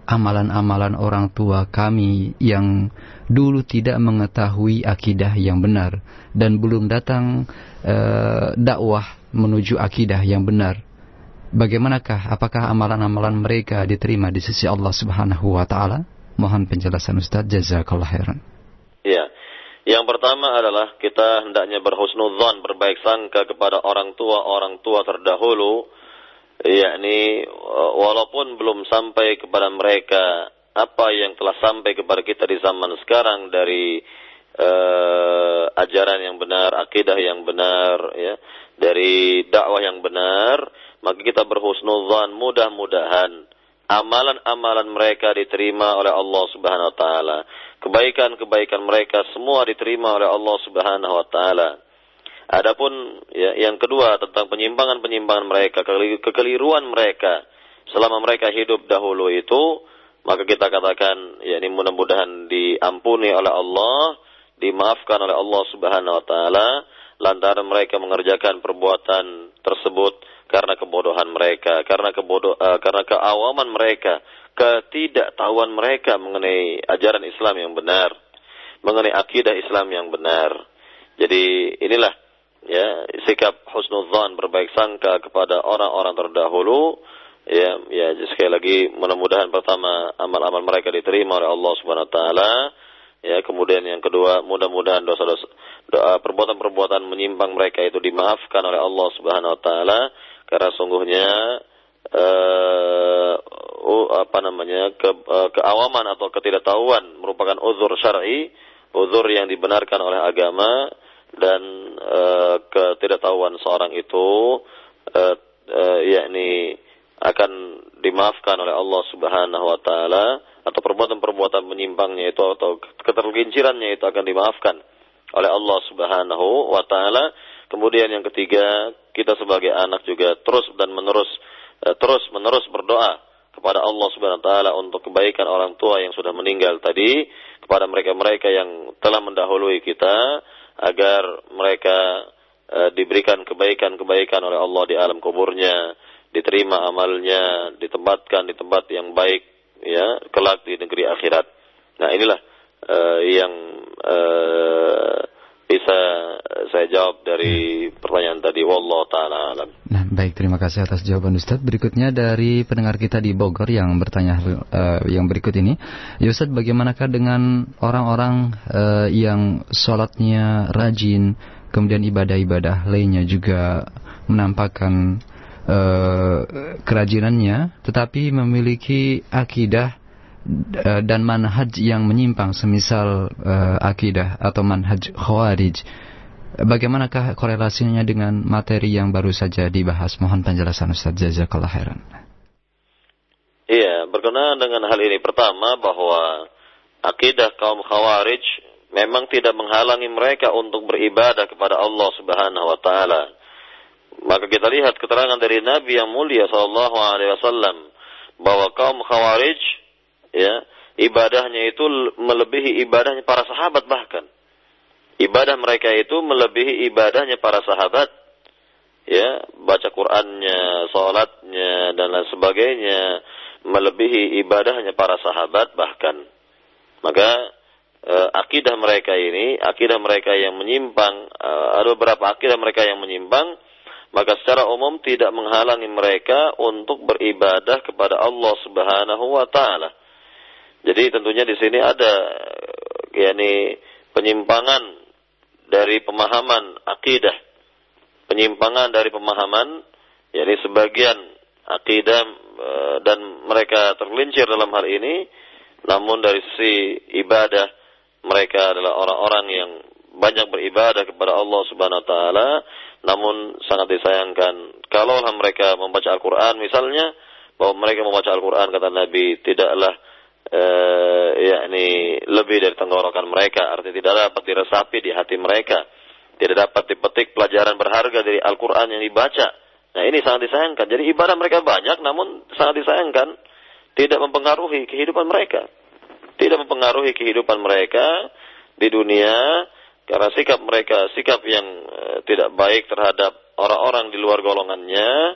amalan-amalan orang tua kami yang dulu tidak mengetahui akidah yang benar dan belum datang uh, dakwah menuju akidah yang benar. Bagaimanakah apakah amalan-amalan mereka diterima di sisi Allah Subhanahu wa taala? Mohon penjelasan Ustaz jazakallahu khairan. Iya. Yang pertama adalah kita hendaknya berhusnudzon, berbaik sangka kepada orang tua orang tua terdahulu yakni walaupun belum sampai kepada mereka apa yang telah sampai kepada kita di zaman sekarang dari uh, ajaran yang benar, akidah yang benar, ya, dari dakwah yang benar, maka kita berhusnuzan mudah-mudahan amalan-amalan mereka diterima oleh Allah Subhanahu wa taala. Kebaikan-kebaikan mereka semua diterima oleh Allah Subhanahu wa taala. Adapun ya, yang kedua tentang penyimpangan-penyimpangan mereka, kekeliruan mereka selama mereka hidup dahulu itu, maka kita katakan ya ini mudah-mudahan diampuni oleh Allah dimaafkan oleh Allah Subhanahu wa taala lantaran mereka mengerjakan perbuatan tersebut karena kebodohan mereka, karena kebodoh uh, karena keawaman mereka, ketidaktahuan mereka mengenai ajaran Islam yang benar, mengenai akidah Islam yang benar. Jadi inilah ya sikap husnudzan berbaik sangka kepada orang-orang terdahulu. Ya ya sekali lagi mudah-mudahan pertama amal-amal mereka diterima oleh Allah Subhanahu wa taala. Ya, kemudian yang kedua, mudah-mudahan dosa-dosa perbuatan-perbuatan menyimpang mereka itu dimaafkan oleh Allah Subhanahu wa taala. Karena sungguhnya uh, uh, apa namanya ke, uh, keawaman atau ketidaktahuan merupakan uzur syar'i, uzur yang dibenarkan oleh agama dan uh, ketidaktahuan seorang itu uh, uh, yakni akan dimaafkan oleh Allah Subhanahu wa taala atau perbuatan-perbuatan menyimpangnya itu atau ketergelincirannya itu akan dimaafkan oleh Allah Subhanahu wa taala. Kemudian yang ketiga, kita sebagai anak juga terus dan menerus terus menerus berdoa kepada Allah Subhanahu wa taala untuk kebaikan orang tua yang sudah meninggal tadi, kepada mereka-mereka yang telah mendahului kita agar mereka eh, diberikan kebaikan-kebaikan oleh Allah di alam kuburnya, diterima amalnya, ditempatkan di tempat yang baik ya kelak di negeri akhirat. Nah inilah uh, yang uh, bisa saya jawab dari pertanyaan tadi. Wallah taala alam. Nah, baik terima kasih atas jawaban Ustadz. Berikutnya dari pendengar kita di Bogor yang bertanya uh, yang berikut ini, ya Ustadz bagaimanakah dengan orang-orang uh, yang sholatnya rajin, kemudian ibadah-ibadah lainnya juga menampakkan uh, kerajinannya, tetapi memiliki akidah dan manhaj yang menyimpang, semisal uh, akidah atau manhaj khawarij. Bagaimanakah korelasinya dengan materi yang baru saja dibahas? Mohon penjelasan Ustaz Jazakallah khairan. Iya, berkenaan dengan hal ini pertama bahwa akidah kaum khawarij memang tidak menghalangi mereka untuk beribadah kepada Allah Subhanahu wa taala. Maka kita lihat keterangan dari Nabi yang mulia sallallahu alaihi wasallam bahwa kaum Khawarij ya, ibadahnya itu melebihi ibadahnya para sahabat bahkan. Ibadah mereka itu melebihi ibadahnya para sahabat. Ya, baca Qur'annya, salatnya dan lain sebagainya melebihi ibadahnya para sahabat bahkan. Maka uh, akidah mereka ini, akidah mereka yang menyimpang, uh, ada beberapa akidah mereka yang menyimpang maka secara umum tidak menghalangi mereka untuk beribadah kepada Allah Subhanahu wa taala. Jadi tentunya di sini ada yakni penyimpangan dari pemahaman akidah. Penyimpangan dari pemahaman yakni sebagian akidah e, dan mereka tergelincir dalam hal ini namun dari sisi ibadah mereka adalah orang-orang yang banyak beribadah kepada Allah Subhanahu wa taala namun sangat disayangkan kalaulah mereka membaca Al-Quran misalnya, bahwa mereka membaca Al-Quran kata Nabi tidaklah eh, yakni lebih dari tenggorokan mereka, artinya tidak dapat diresapi di hati mereka, tidak dapat dipetik pelajaran berharga dari Al-Quran yang dibaca. Nah ini sangat disayangkan. Jadi ibadah mereka banyak, namun sangat disayangkan tidak mempengaruhi kehidupan mereka, tidak mempengaruhi kehidupan mereka di dunia karena sikap mereka sikap yang eh, tidak baik terhadap orang-orang di luar golongannya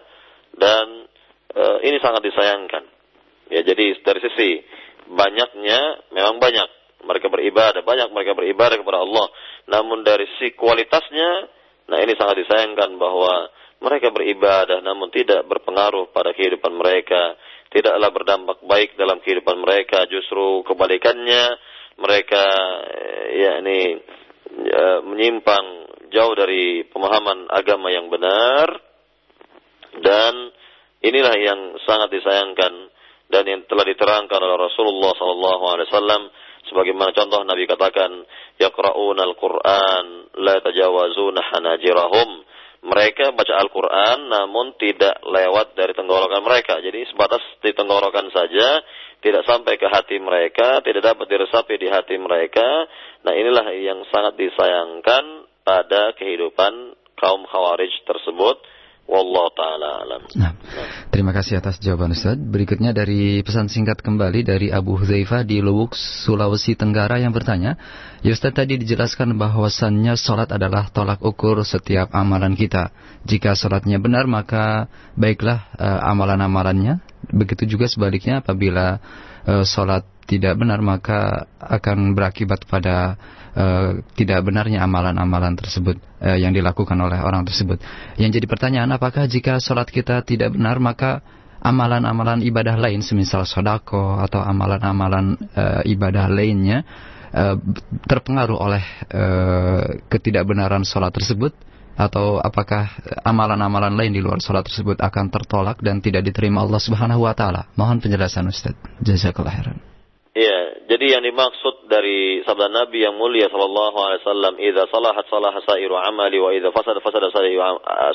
dan eh, ini sangat disayangkan. Ya jadi dari sisi banyaknya memang banyak. Mereka beribadah, banyak mereka beribadah kepada Allah. Namun dari sisi kualitasnya, nah ini sangat disayangkan bahwa mereka beribadah namun tidak berpengaruh pada kehidupan mereka, tidaklah berdampak baik dalam kehidupan mereka, justru kebalikannya mereka yakni ya, menyimpang jauh dari pemahaman agama yang benar. Dan inilah yang sangat disayangkan dan yang telah diterangkan oleh Rasulullah SAW sebagaimana contoh Nabi katakan yaqra'una al-Qur'an la tajawazuna hanajirahum mereka baca Al-Quran namun tidak lewat dari tenggorokan mereka. Jadi sebatas di tenggorokan saja, tidak sampai ke hati mereka, tidak dapat diresapi di hati mereka. Nah inilah yang sangat disayangkan pada kehidupan kaum khawarij tersebut Wallahu taala alam. Nah, terima kasih atas jawaban Ustaz. Berikutnya dari pesan singkat kembali dari Abu Huzaifa di Lubuk, Sulawesi Tenggara yang bertanya, ya Ustaz tadi dijelaskan bahwasannya sholat adalah tolak ukur setiap amalan kita. Jika sholatnya benar maka baiklah uh, amalan-amalannya. Begitu juga sebaliknya apabila uh, sholat tidak benar maka akan berakibat pada uh, tidak benarnya amalan-amalan tersebut uh, yang dilakukan oleh orang tersebut. Yang jadi pertanyaan apakah jika sholat kita tidak benar maka amalan-amalan ibadah lain semisal sodako atau amalan-amalan uh, ibadah lainnya uh, terpengaruh oleh uh, ketidakbenaran sholat tersebut atau apakah amalan-amalan lain di luar sholat tersebut akan tertolak dan tidak diterima Allah Subhanahu wa taala? Mohon penjelasan Ustaz. Jazakallahu khairan. Iya, jadi yang dimaksud dari sabda Nabi yang mulia sallallahu alaihi wasallam, "Idza salahat salaha sairu amali wa idza fasada fasada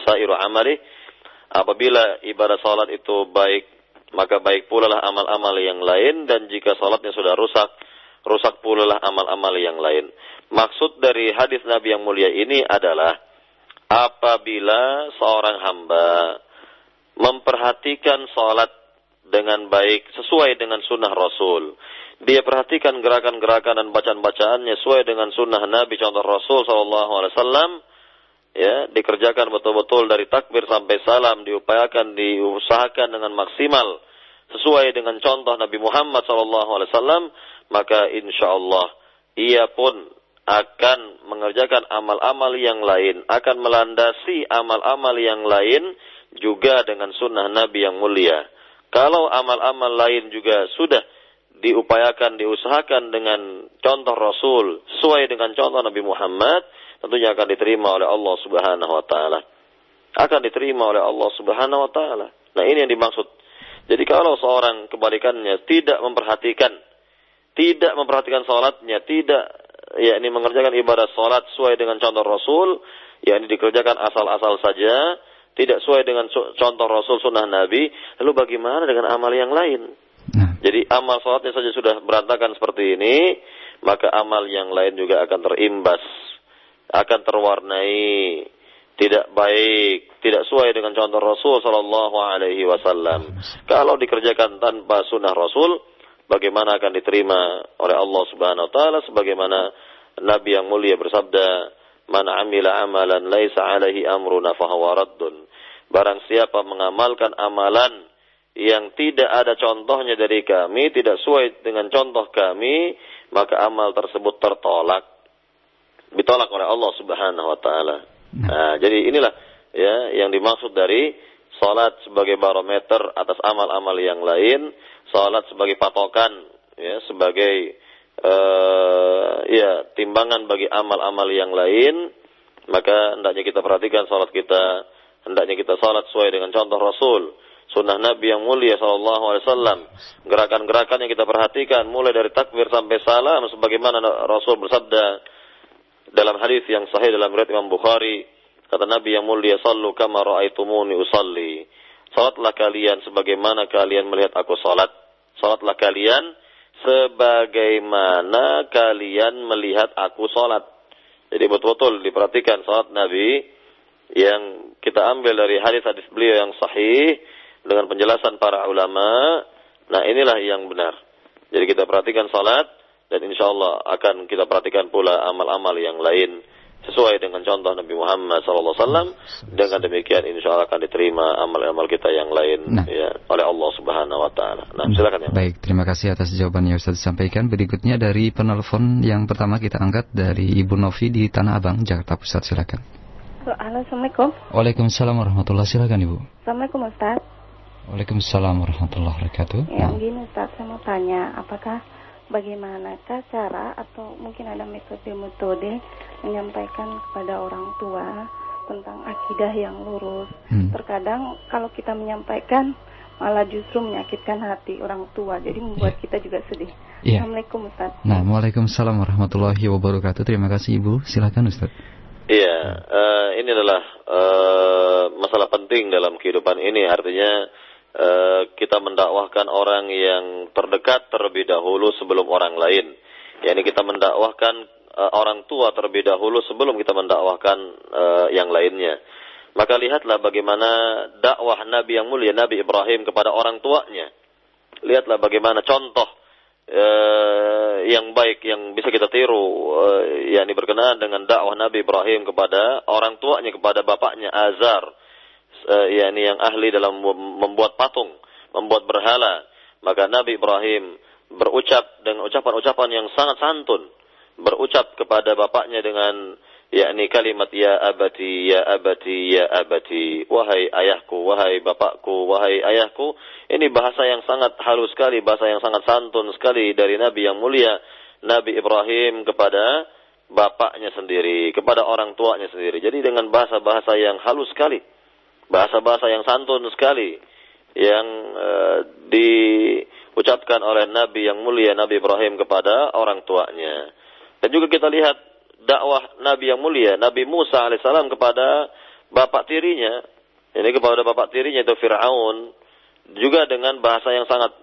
sairu amali." Apabila ibadah salat itu baik, maka baik pula lah amal-amal yang lain dan jika salatnya sudah rusak, rusak pula lah amal-amal yang lain. Maksud dari hadis Nabi yang mulia ini adalah apabila seorang hamba memperhatikan salat dengan baik sesuai dengan sunnah Rasul dia perhatikan gerakan-gerakan dan bacaan-bacaannya sesuai dengan sunnah Nabi contoh Rasul Wasallam ya dikerjakan betul-betul dari takbir sampai salam diupayakan diusahakan dengan maksimal. Sesuai dengan contoh Nabi Muhammad Wasallam maka insya Allah ia pun akan mengerjakan amal-amal yang lain akan melandasi amal-amal yang lain juga dengan sunnah Nabi yang mulia. Kalau amal-amal lain juga sudah diupayakan, diusahakan dengan contoh Rasul, sesuai dengan contoh Nabi Muhammad, tentunya akan diterima oleh Allah Subhanahu wa taala. Akan diterima oleh Allah Subhanahu wa taala. Nah, ini yang dimaksud. Jadi kalau seorang kebalikannya tidak memperhatikan tidak memperhatikan salatnya, tidak ya ini mengerjakan ibadah salat sesuai dengan contoh Rasul, ya ini dikerjakan asal-asal saja, tidak sesuai dengan contoh Rasul sunnah Nabi, lalu bagaimana dengan amal yang lain? Nah. Jadi amal sholatnya saja sudah berantakan seperti ini, maka amal yang lain juga akan terimbas, akan terwarnai tidak baik, tidak sesuai dengan contoh Rasul Shallallahu Alaihi Wasallam. Kalau dikerjakan tanpa sunnah Rasul, bagaimana akan diterima oleh Allah Subhanahu Wa Taala? Sebagaimana Nabi yang mulia bersabda, "Man amila amalan laisa alaihi amruna fahuwa raddun." Barang siapa mengamalkan amalan yang tidak ada contohnya dari kami, tidak sesuai dengan contoh kami, maka amal tersebut tertolak. Ditolak oleh Allah Subhanahu wa taala. Nah. nah, jadi inilah ya yang dimaksud dari salat sebagai barometer atas amal-amal yang lain, salat sebagai patokan ya sebagai uh, ya timbangan bagi amal-amal yang lain, maka hendaknya kita perhatikan salat kita, hendaknya kita salat sesuai dengan contoh Rasul sunnah Nabi yang mulia sallallahu alaihi wasallam. Gerakan-gerakan yang kita perhatikan mulai dari takbir sampai salam sebagaimana Rasul bersabda dalam hadis yang sahih dalam riwayat Imam Bukhari, Kata Nabi yang mulia, "Sallu kama ra'aitumuni usalli." Salatlah kalian sebagaimana kalian melihat aku salat. Salatlah kalian sebagaimana kalian melihat aku salat. Jadi betul-betul diperhatikan salat Nabi yang kita ambil dari hadis-hadis beliau yang sahih dengan penjelasan para ulama. Nah inilah yang benar. Jadi kita perhatikan salat dan insya Allah akan kita perhatikan pula amal-amal yang lain sesuai dengan contoh Nabi Muhammad SAW. Dengan demikian insya Allah akan diterima amal-amal kita yang lain Nah. ya, oleh Allah Subhanahu Wa Taala. Nah silakan ya. Baik, terima kasih atas jawaban yang Ustaz sampaikan. Berikutnya dari penelpon yang pertama kita angkat dari Ibu Novi di Tanah Abang, Jakarta Pusat. Silakan. Halo, Assalamualaikum. Waalaikumsalam warahmatullahi Silakan Ibu. Assalamualaikum Ustaz. Waalaikumsalam warahmatullahi wabarakatuh. Ya, Nah, gini Ustaz, saya mau tanya, apakah bagaimanakah cara atau mungkin ada metode-metode menyampaikan kepada orang tua tentang akidah yang lurus. Hmm. Terkadang kalau kita menyampaikan malah justru menyakitkan hati orang tua, jadi membuat kita juga sedih. Iya. Assalamualaikum Ustaz. Nah, Waalaikumsalam warahmatullahi wabarakatuh. Terima kasih Ibu. Silakan Ustaz. Iya, eh, ini adalah eh, masalah penting dalam kehidupan ini. Artinya kita mendakwahkan orang yang terdekat terlebih dahulu sebelum orang lain. yakni kita mendakwahkan eh, orang tua terlebih dahulu sebelum kita mendakwahkan eh, yang lainnya. Maka lihatlah bagaimana dakwah Nabi yang mulia Nabi Ibrahim kepada orang tuanya. Lihatlah bagaimana contoh eh, yang baik yang bisa kita tiru eh, yakni berkenaan dengan dakwah Nabi Ibrahim kepada orang tuanya kepada bapaknya Azar eh, yakni yang ahli dalam mem- membuat patung, membuat berhala. Maka Nabi Ibrahim berucap dengan ucapan-ucapan yang sangat santun, berucap kepada bapaknya dengan yakni kalimat ya abati ya abati ya abati wahai ayahku wahai bapakku wahai ayahku. Ini bahasa yang sangat halus sekali bahasa yang sangat santun sekali dari nabi yang mulia. Nabi Ibrahim kepada bapaknya sendiri kepada orang tuanya sendiri. Jadi dengan bahasa-bahasa yang halus sekali bahasa-bahasa yang santun sekali yang eh, diucapkan oleh nabi yang mulia Nabi Ibrahim kepada orang tuanya. Dan juga kita lihat dakwah Nabi yang mulia, Nabi Musa alaihissalam kepada bapak tirinya, ini kepada bapak tirinya itu Fir'aun, juga dengan bahasa yang sangat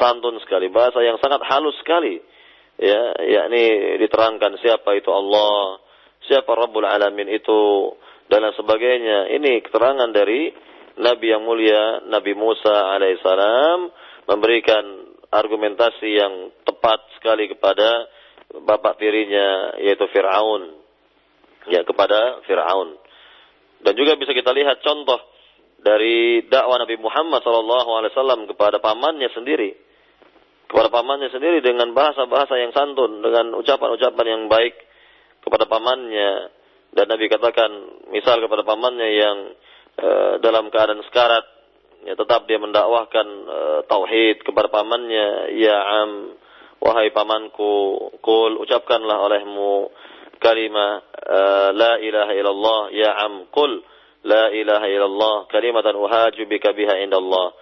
santun sekali, bahasa yang sangat halus sekali. Ya, yakni diterangkan siapa itu Allah, siapa Rabbul Alamin itu, dan lain sebagainya. Ini keterangan dari Nabi yang mulia, Nabi Musa alaihissalam, memberikan argumentasi yang tepat sekali kepada bapak tirinya yaitu Fir'aun. Ya kepada Fir'aun. Dan juga bisa kita lihat contoh dari dakwah Nabi Muhammad SAW kepada pamannya sendiri. Kepada pamannya sendiri dengan bahasa-bahasa yang santun dengan ucapan-ucapan yang baik kepada pamannya dan Nabi katakan misal kepada pamannya yang eh, dalam keadaan sekarat ya tetap dia mendakwahkan eh, tauhid kepada pamannya ya am wahai pamanku kul ucapkanlah olehmu kalimah uh, la ilaha illallah ya am kul la ilaha illallah kalimatan uhaju bika biha indallah.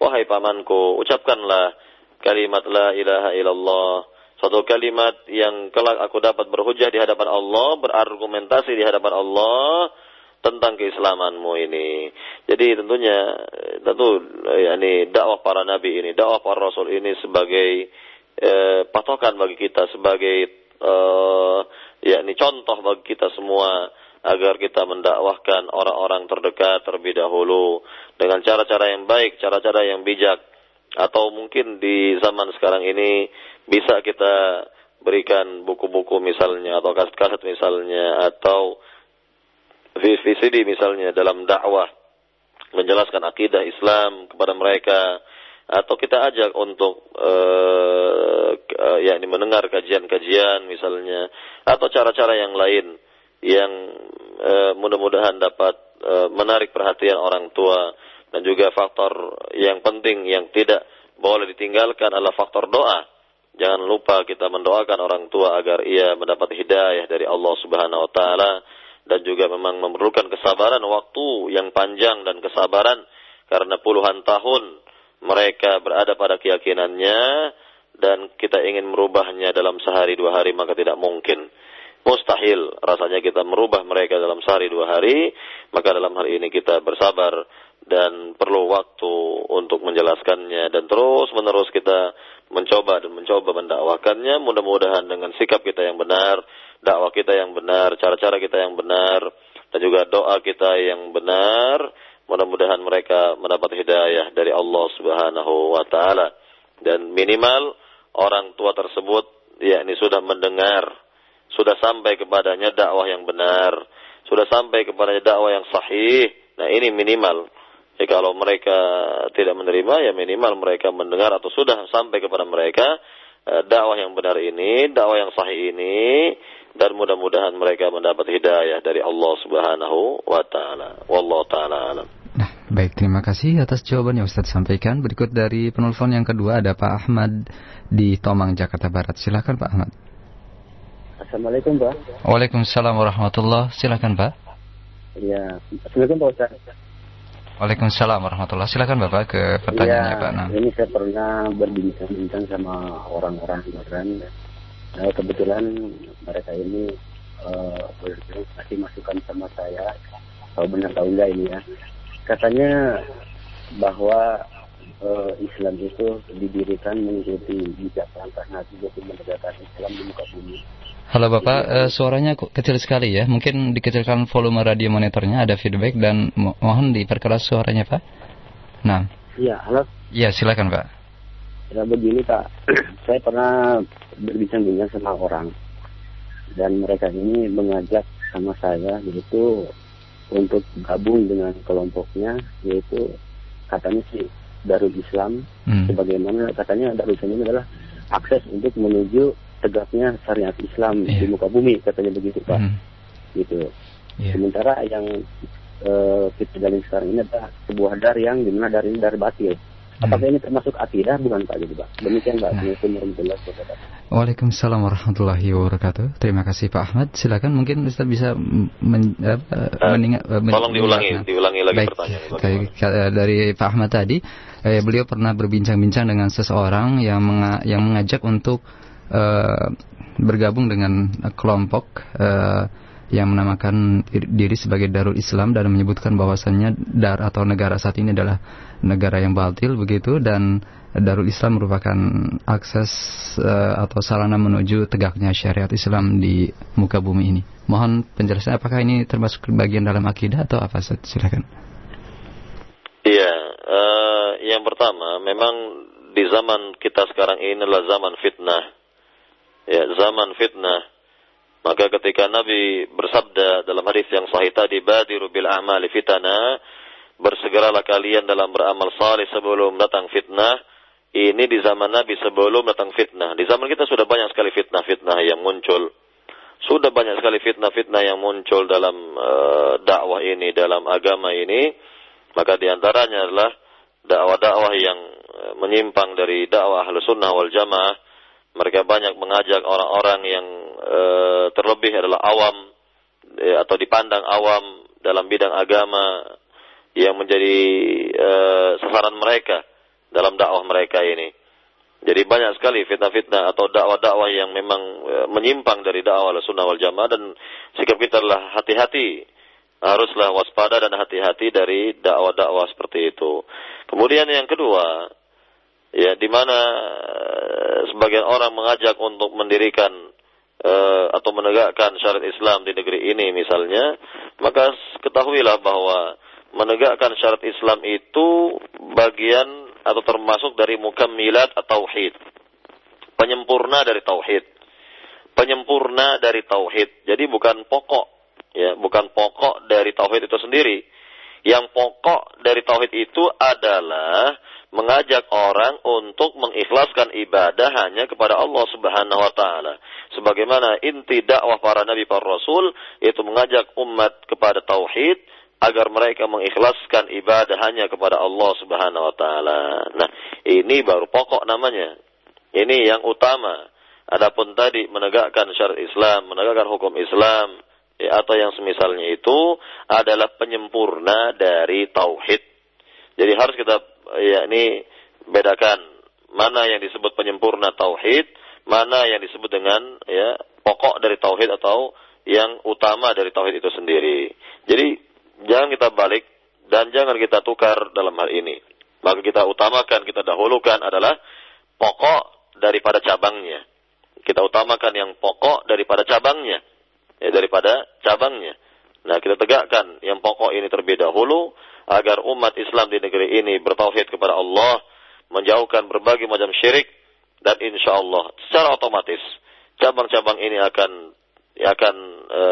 Wahai pamanku ucapkanlah kalimat la ilaha illallah satu kalimat yang kelak aku dapat berhujah di hadapan Allah berargumentasi di hadapan Allah tentang keislamanmu ini. Jadi tentunya tentu yakni dakwah para nabi ini, dakwah para rasul ini sebagai eh, patokan bagi kita sebagai eh, yakni contoh bagi kita semua agar kita mendakwahkan orang-orang terdekat terlebih dahulu dengan cara-cara yang baik, cara-cara yang bijak atau mungkin di zaman sekarang ini bisa kita berikan buku-buku misalnya atau kaset-kaset misalnya atau VCD misalnya dalam dakwah. Menjelaskan akidah Islam kepada mereka. Atau kita ajak untuk uh, yakni mendengar kajian-kajian misalnya. Atau cara-cara yang lain yang uh, mudah-mudahan dapat uh, menarik perhatian orang tua dan juga faktor yang penting yang tidak boleh ditinggalkan adalah faktor doa. Jangan lupa kita mendoakan orang tua agar ia mendapat hidayah dari Allah Subhanahu wa taala. Dan juga memang memerlukan kesabaran waktu yang panjang dan kesabaran. Karena puluhan tahun mereka berada pada keyakinannya dan kita ingin merubahnya dalam sehari dua hari maka tidak mungkin. Mustahil rasanya kita merubah mereka dalam sehari dua hari, maka dalam hal ini kita bersabar dan perlu waktu untuk menjelaskannya. Dan terus menerus kita mencoba dan mencoba mendakwakannya. Mudah-mudahan dengan sikap kita yang benar dakwah kita yang benar cara-cara kita yang benar dan juga doa kita yang benar mudah-mudahan mereka mendapat hidayah dari Allah Subhanahu wa taala. Dan minimal orang tua tersebut yakni sudah mendengar sudah sampai kepadanya dakwah yang benar sudah sampai kepadanya dakwah yang sahih. Nah ini minimal Ya, kalau mereka tidak menerima, ya minimal mereka mendengar atau sudah sampai kepada mereka eh, dakwah yang benar ini, dakwah yang sahih ini, dan mudah-mudahan mereka mendapat hidayah dari Allah Subhanahu wa taala. Wallahu taala alam. Nah, baik terima kasih atas jawaban yang Ustaz sampaikan. Berikut dari penelpon yang kedua ada Pak Ahmad di Tomang, Jakarta Barat. Silakan Pak Ahmad. Assalamualaikum Pak. Waalaikumsalam warahmatullah. Silakan Pak. Iya, Assalamualaikum Pak Ustaz. Waalaikumsalam warahmatullah. Silakan Bapak ke pertanyaannya ya, Pak. Nah. Ini saya pernah berbincang-bincang sama orang-orang keren. Nah, kebetulan mereka ini uh, kasih masukan sama saya. Tahu benar tahu enggak ini ya. Katanya bahwa uh, Islam itu didirikan mengikuti jejak langkah Nabi untuk menegakkan Islam di muka bumi. Halo Bapak, uh, suaranya kecil sekali ya. Mungkin dikecilkan volume radio monitornya, ada feedback dan mo mohon diperkeras suaranya Pak. Nah. Iya, halo. Iya, silakan Pak. Ya begini Pak, saya pernah berbincang-bincang sama orang dan mereka ini mengajak sama saya yaitu untuk gabung dengan kelompoknya yaitu katanya sih Darul Islam hmm. sebagaimana katanya Darul Islam ini adalah akses untuk menuju tegaknya syariat Islam yeah. di muka bumi katanya begitu pak mm. gitu yeah. sementara yang uh, kita jalin sekarang ini adalah sebuah dar yang di mana dari ini dari batil mm. apakah ini termasuk akidah bukan pak gitu pak demikian pak nah. Waalaikumsalam warahmatullahi wabarakatuh. Terima kasih Pak Ahmad. Silakan mungkin Ustaz bisa men, uh, uh, meningat, uh, tolong diulangi, diulangi lagi Baik, pertanyaan. Dari Pak Ahmad tadi, eh, beliau pernah berbincang-bincang dengan seseorang yang menga yang mengajak untuk uh, bergabung dengan kelompok uh, yang menamakan diri sebagai Darul Islam dan menyebutkan bahwasannya dar atau negara saat ini adalah negara yang batil begitu dan Darul Islam merupakan akses uh, atau sarana menuju tegaknya syariat Islam di muka bumi ini. Mohon penjelasan apakah ini termasuk bagian dalam akidah atau apa? Silakan. Iya, uh, yang pertama memang di zaman kita sekarang ini adalah zaman fitnah. Ya zaman fitnah. Maka ketika Nabi bersabda dalam hadis yang sahih tadi badiru bil a'mali fitana bersegeralah kalian dalam beramal saleh sebelum datang fitnah. Ini di zaman Nabi sebelum datang fitnah. Di zaman kita sudah banyak sekali fitnah-fitnah yang muncul. Sudah banyak sekali fitnah-fitnah yang muncul dalam uh, dakwah ini dalam agama ini maka di antaranya adalah dakwah-dakwah yang uh, menyimpang dari dakwah ahlu sunnah wal jamaah mereka banyak mengajak orang-orang yang e, terlebih adalah awam e, atau dipandang awam dalam bidang agama yang menjadi e, sasaran mereka dalam dakwah mereka ini. Jadi banyak sekali fitnah-fitnah atau dakwah-dakwah yang memang e, menyimpang dari dakwah sunnah wal jamaah dan sikap kita adalah hati-hati haruslah waspada dan hati-hati dari dakwah-dakwah seperti itu. Kemudian yang kedua, ya di mana eh, sebagian orang mengajak untuk mendirikan uh, atau menegakkan syariat Islam di negeri ini misalnya, maka ketahuilah bahwa menegakkan syariat Islam itu bagian atau termasuk dari mukammilat atau tauhid. Penyempurna dari tauhid. Penyempurna dari tauhid. Jadi bukan pokok ya, bukan pokok dari tauhid itu sendiri. Yang pokok dari tauhid itu adalah mengajak orang untuk mengikhlaskan ibadah hanya kepada Allah Subhanahu wa taala. Sebagaimana inti dakwah para nabi para rasul itu mengajak umat kepada tauhid agar mereka mengikhlaskan ibadah hanya kepada Allah Subhanahu wa taala. Nah, ini baru pokok namanya. Ini yang utama. Adapun tadi menegakkan syariat Islam, menegakkan hukum Islam, ya, atau yang semisalnya itu adalah penyempurna dari tauhid. Jadi harus kita ya ini bedakan mana yang disebut penyempurna tauhid, mana yang disebut dengan ya pokok dari tauhid atau yang utama dari tauhid itu sendiri. Jadi jangan kita balik dan jangan kita tukar dalam hal ini. Maka kita utamakan, kita dahulukan adalah pokok daripada cabangnya. Kita utamakan yang pokok daripada cabangnya. Ya, daripada cabangnya. Nah, kita tegakkan yang pokok ini terlebih dahulu agar umat Islam di negeri ini bertauhid kepada Allah, menjauhkan berbagai macam syirik dan insya Allah secara otomatis cabang-cabang ini akan ya, akan e,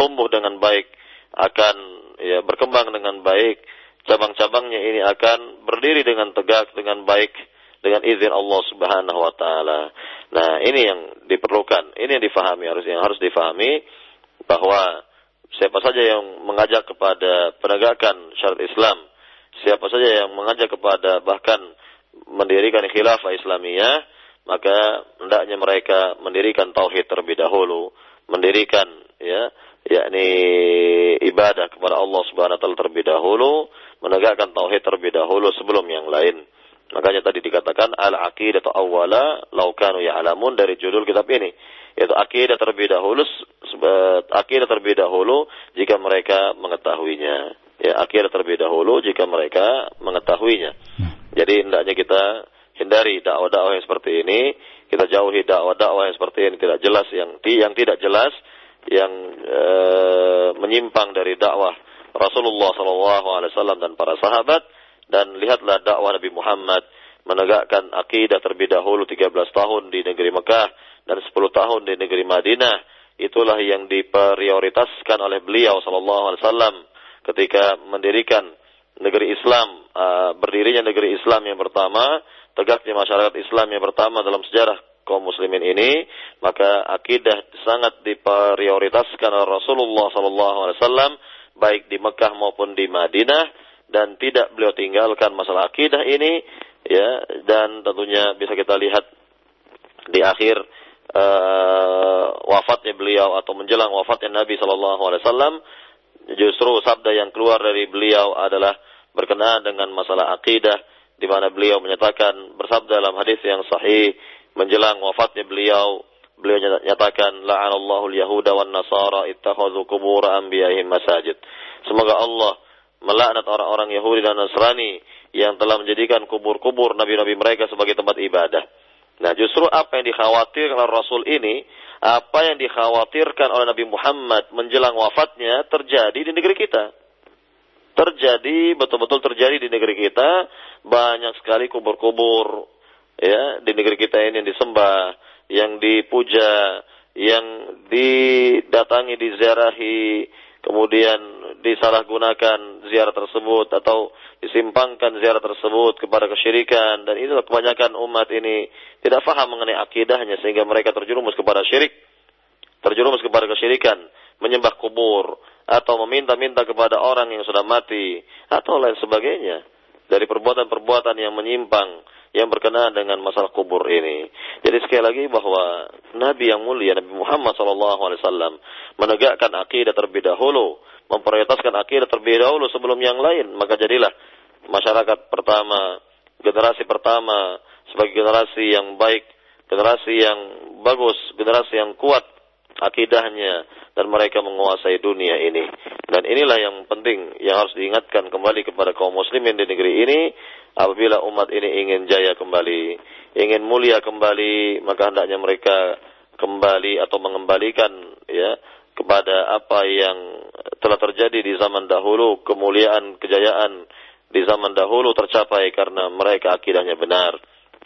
tumbuh dengan baik, akan ya berkembang dengan baik. Cabang-cabangnya ini akan berdiri dengan tegak dengan baik dengan izin Allah Subhanahu wa taala. Nah, ini yang diperlukan, ini yang difahami harus yang harus difahami bahwa siapa saja yang mengajak kepada penegakan syariat Islam, siapa saja yang mengajak kepada bahkan mendirikan khilafah Islamiyah, maka hendaknya mereka mendirikan tauhid terlebih dahulu, mendirikan ya yakni ibadah kepada Allah Subhanahu wa taala terlebih dahulu, menegakkan tauhid terlebih dahulu sebelum yang lain. Makanya tadi dikatakan al-aqidah awwala laukanu ya'lamun dari judul kitab ini. Yaitu akidah terlebih dahulu akidah terlebih dahulu jika mereka mengetahuinya. Ya, akidah terlebih dahulu jika mereka mengetahuinya. Hmm. Jadi hendaknya kita hindari dakwah-dakwah yang seperti ini, kita jauhi dakwah-dakwah yang seperti ini tidak jelas yang yang tidak jelas yang e, menyimpang dari dakwah Rasulullah SAW dan para sahabat dan lihatlah dakwah Nabi Muhammad menegakkan akidah terlebih dahulu 13 tahun di negeri Mekah dan 10 tahun di negeri Madinah. Itulah yang diprioritaskan oleh beliau sallallahu alaihi wasallam ketika mendirikan negeri Islam uh, berdirinya negeri Islam yang pertama tegaknya masyarakat Islam yang pertama dalam sejarah kaum muslimin ini maka akidah sangat diprioritaskan oleh Rasulullah sallallahu alaihi wasallam baik di Mekah maupun di Madinah dan tidak beliau tinggalkan masalah akidah ini ya dan tentunya bisa kita lihat di akhir uh, wafatnya beliau atau menjelang wafatnya Nabi Shallallahu Alaihi Wasallam justru sabda yang keluar dari beliau adalah berkenaan dengan masalah akidah di mana beliau menyatakan bersabda dalam hadis yang sahih menjelang wafatnya beliau beliau nyatakan la'anallahu al-yahuda wan nasara ittakhadhu qubur anbiya'ihim masajid semoga Allah melaknat orang-orang Yahudi dan Nasrani yang telah menjadikan kubur-kubur nabi-nabi mereka sebagai tempat ibadah. Nah, justru apa yang dikhawatirkan oleh Rasul ini, apa yang dikhawatirkan oleh Nabi Muhammad menjelang wafatnya terjadi di negeri kita. Terjadi, betul-betul terjadi di negeri kita, banyak sekali kubur-kubur ya di negeri kita ini yang disembah, yang dipuja, yang didatangi, diziarahi, kemudian disalahgunakan ziarah tersebut atau disimpangkan ziarah tersebut kepada kesyirikan. Dan itulah kebanyakan umat ini tidak faham mengenai akidahnya sehingga mereka terjerumus kepada syirik. Terjerumus kepada kesyirikan menyembah kubur atau meminta-minta kepada orang yang sudah mati atau lain sebagainya dari perbuatan-perbuatan yang menyimpang yang berkenaan dengan masalah kubur ini. Jadi sekali lagi bahwa Nabi yang mulia Nabi Muhammad SAW menegakkan akidah terlebih dahulu, memprioritaskan akidah terlebih dahulu sebelum yang lain. Maka jadilah masyarakat pertama, generasi pertama sebagai generasi yang baik, generasi yang bagus, generasi yang kuat akidahnya dan mereka menguasai dunia ini. Dan inilah yang penting yang harus diingatkan kembali kepada kaum muslimin di negeri ini apabila umat ini ingin jaya kembali, ingin mulia kembali, maka hendaknya mereka kembali atau mengembalikan ya kepada apa yang telah terjadi di zaman dahulu, kemuliaan, kejayaan di zaman dahulu tercapai karena mereka akidahnya benar,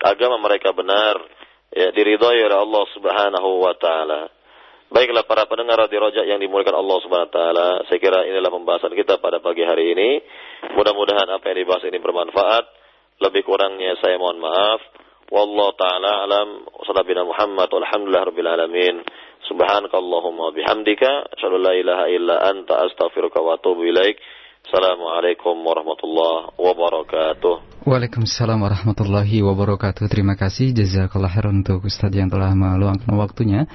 agama mereka benar, ya diridhoi oleh Allah Subhanahu wa taala. Baiklah para pendengar di Rojak yang dimuliakan Allah Subhanahu wa taala, saya kira inilah pembahasan kita pada pagi hari ini. Mudah-mudahan apa yang dibahas ini bermanfaat. Lebih kurangnya saya mohon maaf. Wallahu taala alam sallallahu Muhammad walhamdulillah rabbil alamin. Subhanakallahumma bihamdika asyhadu la ilaha illa anta astaghfiruka wa atubu ilaik. Assalamualaikum warahmatullahi wabarakatuh. Waalaikumsalam warahmatullahi wabarakatuh. Terima kasih jazakallah khairan untuk Ustaz yang telah meluangkan waktunya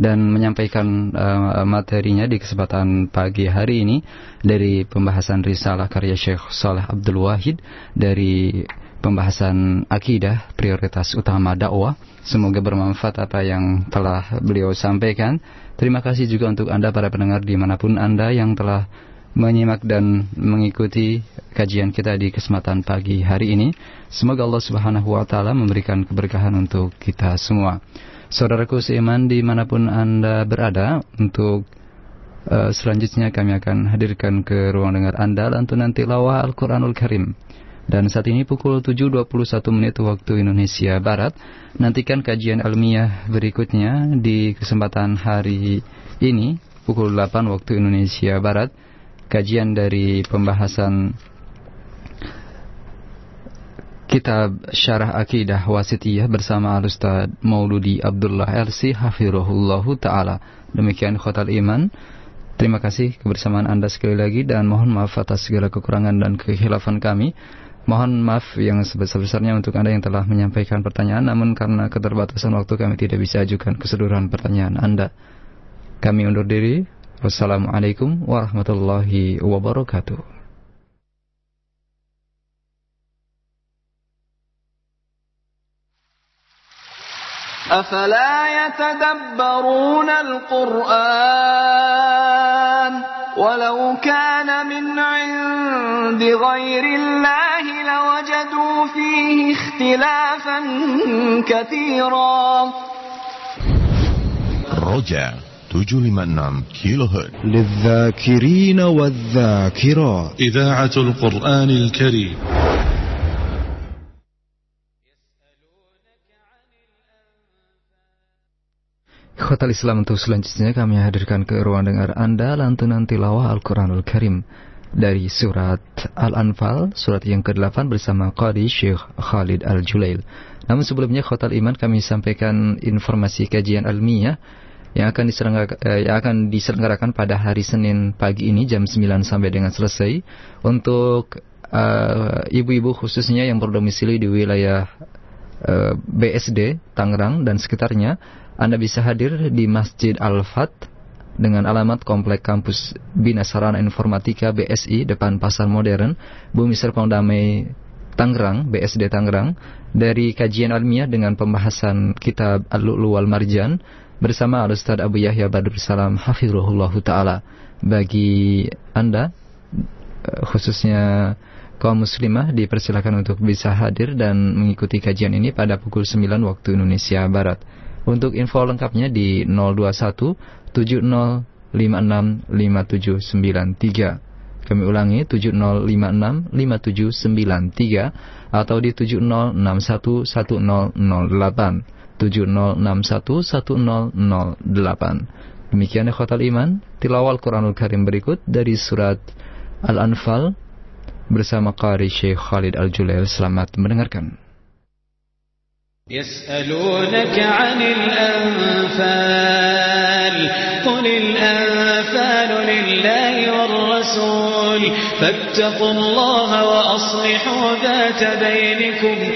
dan menyampaikan uh, materinya di kesempatan pagi hari ini dari pembahasan risalah karya Syekh Saleh Abdul Wahid dari pembahasan akidah, prioritas utama dakwah. Semoga bermanfaat apa yang telah beliau sampaikan. Terima kasih juga untuk Anda para pendengar di mana pun Anda yang telah menyimak dan mengikuti kajian kita di kesempatan pagi hari ini. Semoga Allah Subhanahu wa taala memberikan keberkahan untuk kita semua. Saudaraku seiman di mana pun Anda berada, untuk uh, selanjutnya kami akan hadirkan ke ruang dengar Anda lantunan tilawah Al-Quranul Karim. Dan saat ini pukul 7.21 menit waktu Indonesia Barat. Nantikan kajian ilmiah berikutnya di kesempatan hari ini pukul 8 waktu Indonesia Barat. Kajian dari pembahasan Kitab Syarah Akidah Wasitiyah bersama Al-Ustaz Mauludi Abdullah LC Hafirullahu Ta'ala. Demikian khotal iman. Terima kasih kebersamaan Anda sekali lagi dan mohon maaf atas segala kekurangan dan kekhilafan kami. Mohon maaf yang sebesar-besarnya untuk Anda yang telah menyampaikan pertanyaan namun karena keterbatasan waktu kami tidak bisa ajukan keseluruhan pertanyaan Anda. Kami undur diri. Wassalamualaikum warahmatullahi wabarakatuh. أفلا يتدبرون القرآن ولو كان من عند غير الله لوجدوا فيه اختلافا كثيرا. رجع 756 كيلو هرتز للذاكرين والذاكرات. إذاعة القرآن الكريم. Khotal Islam untuk selanjutnya kami hadirkan ke ruang dengar Anda lantunan tilawah Al-Quranul Karim dari surat Al-Anfal, surat yang ke-8 bersama Qadi Syekh Khalid Al-Julail. Namun sebelumnya Khotal Iman kami sampaikan informasi kajian ilmiah yang akan, eh, yang akan diselenggarakan pada hari Senin pagi ini jam 9 sampai dengan selesai untuk eh, ibu-ibu uh, khususnya yang berdomisili di wilayah eh, BSD Tangerang dan sekitarnya anda bisa hadir di Masjid Al-Fat dengan alamat Komplek Kampus Bina Sarana Informatika BSI depan Pasar Modern, Bumi Serpong Damai Tangerang, BSD Tangerang, dari kajian ilmiah dengan pembahasan kitab Al-Lu'lu wal Marjan bersama Al-Ustaz Abu Yahya Badrul Salam Hafizullah Ta'ala. Bagi Anda, eh, khususnya kaum muslimah dipersilakan untuk bisa hadir dan mengikuti kajian ini pada pukul 9 waktu Indonesia Barat. Untuk info lengkapnya di 021 7056 5793. Kami ulangi 7056 5793 atau di 7061 1008. 7061 1008. Demikian khotal iman, tilawal Quranul Karim berikut dari surat Al-Anfal bersama Qari Syekh Khalid Al-Julail. Selamat mendengarkan. يسألونك عن الأنفال قل الأنفال لله والرسول فاتقوا الله وأصلحوا ذات بينكم.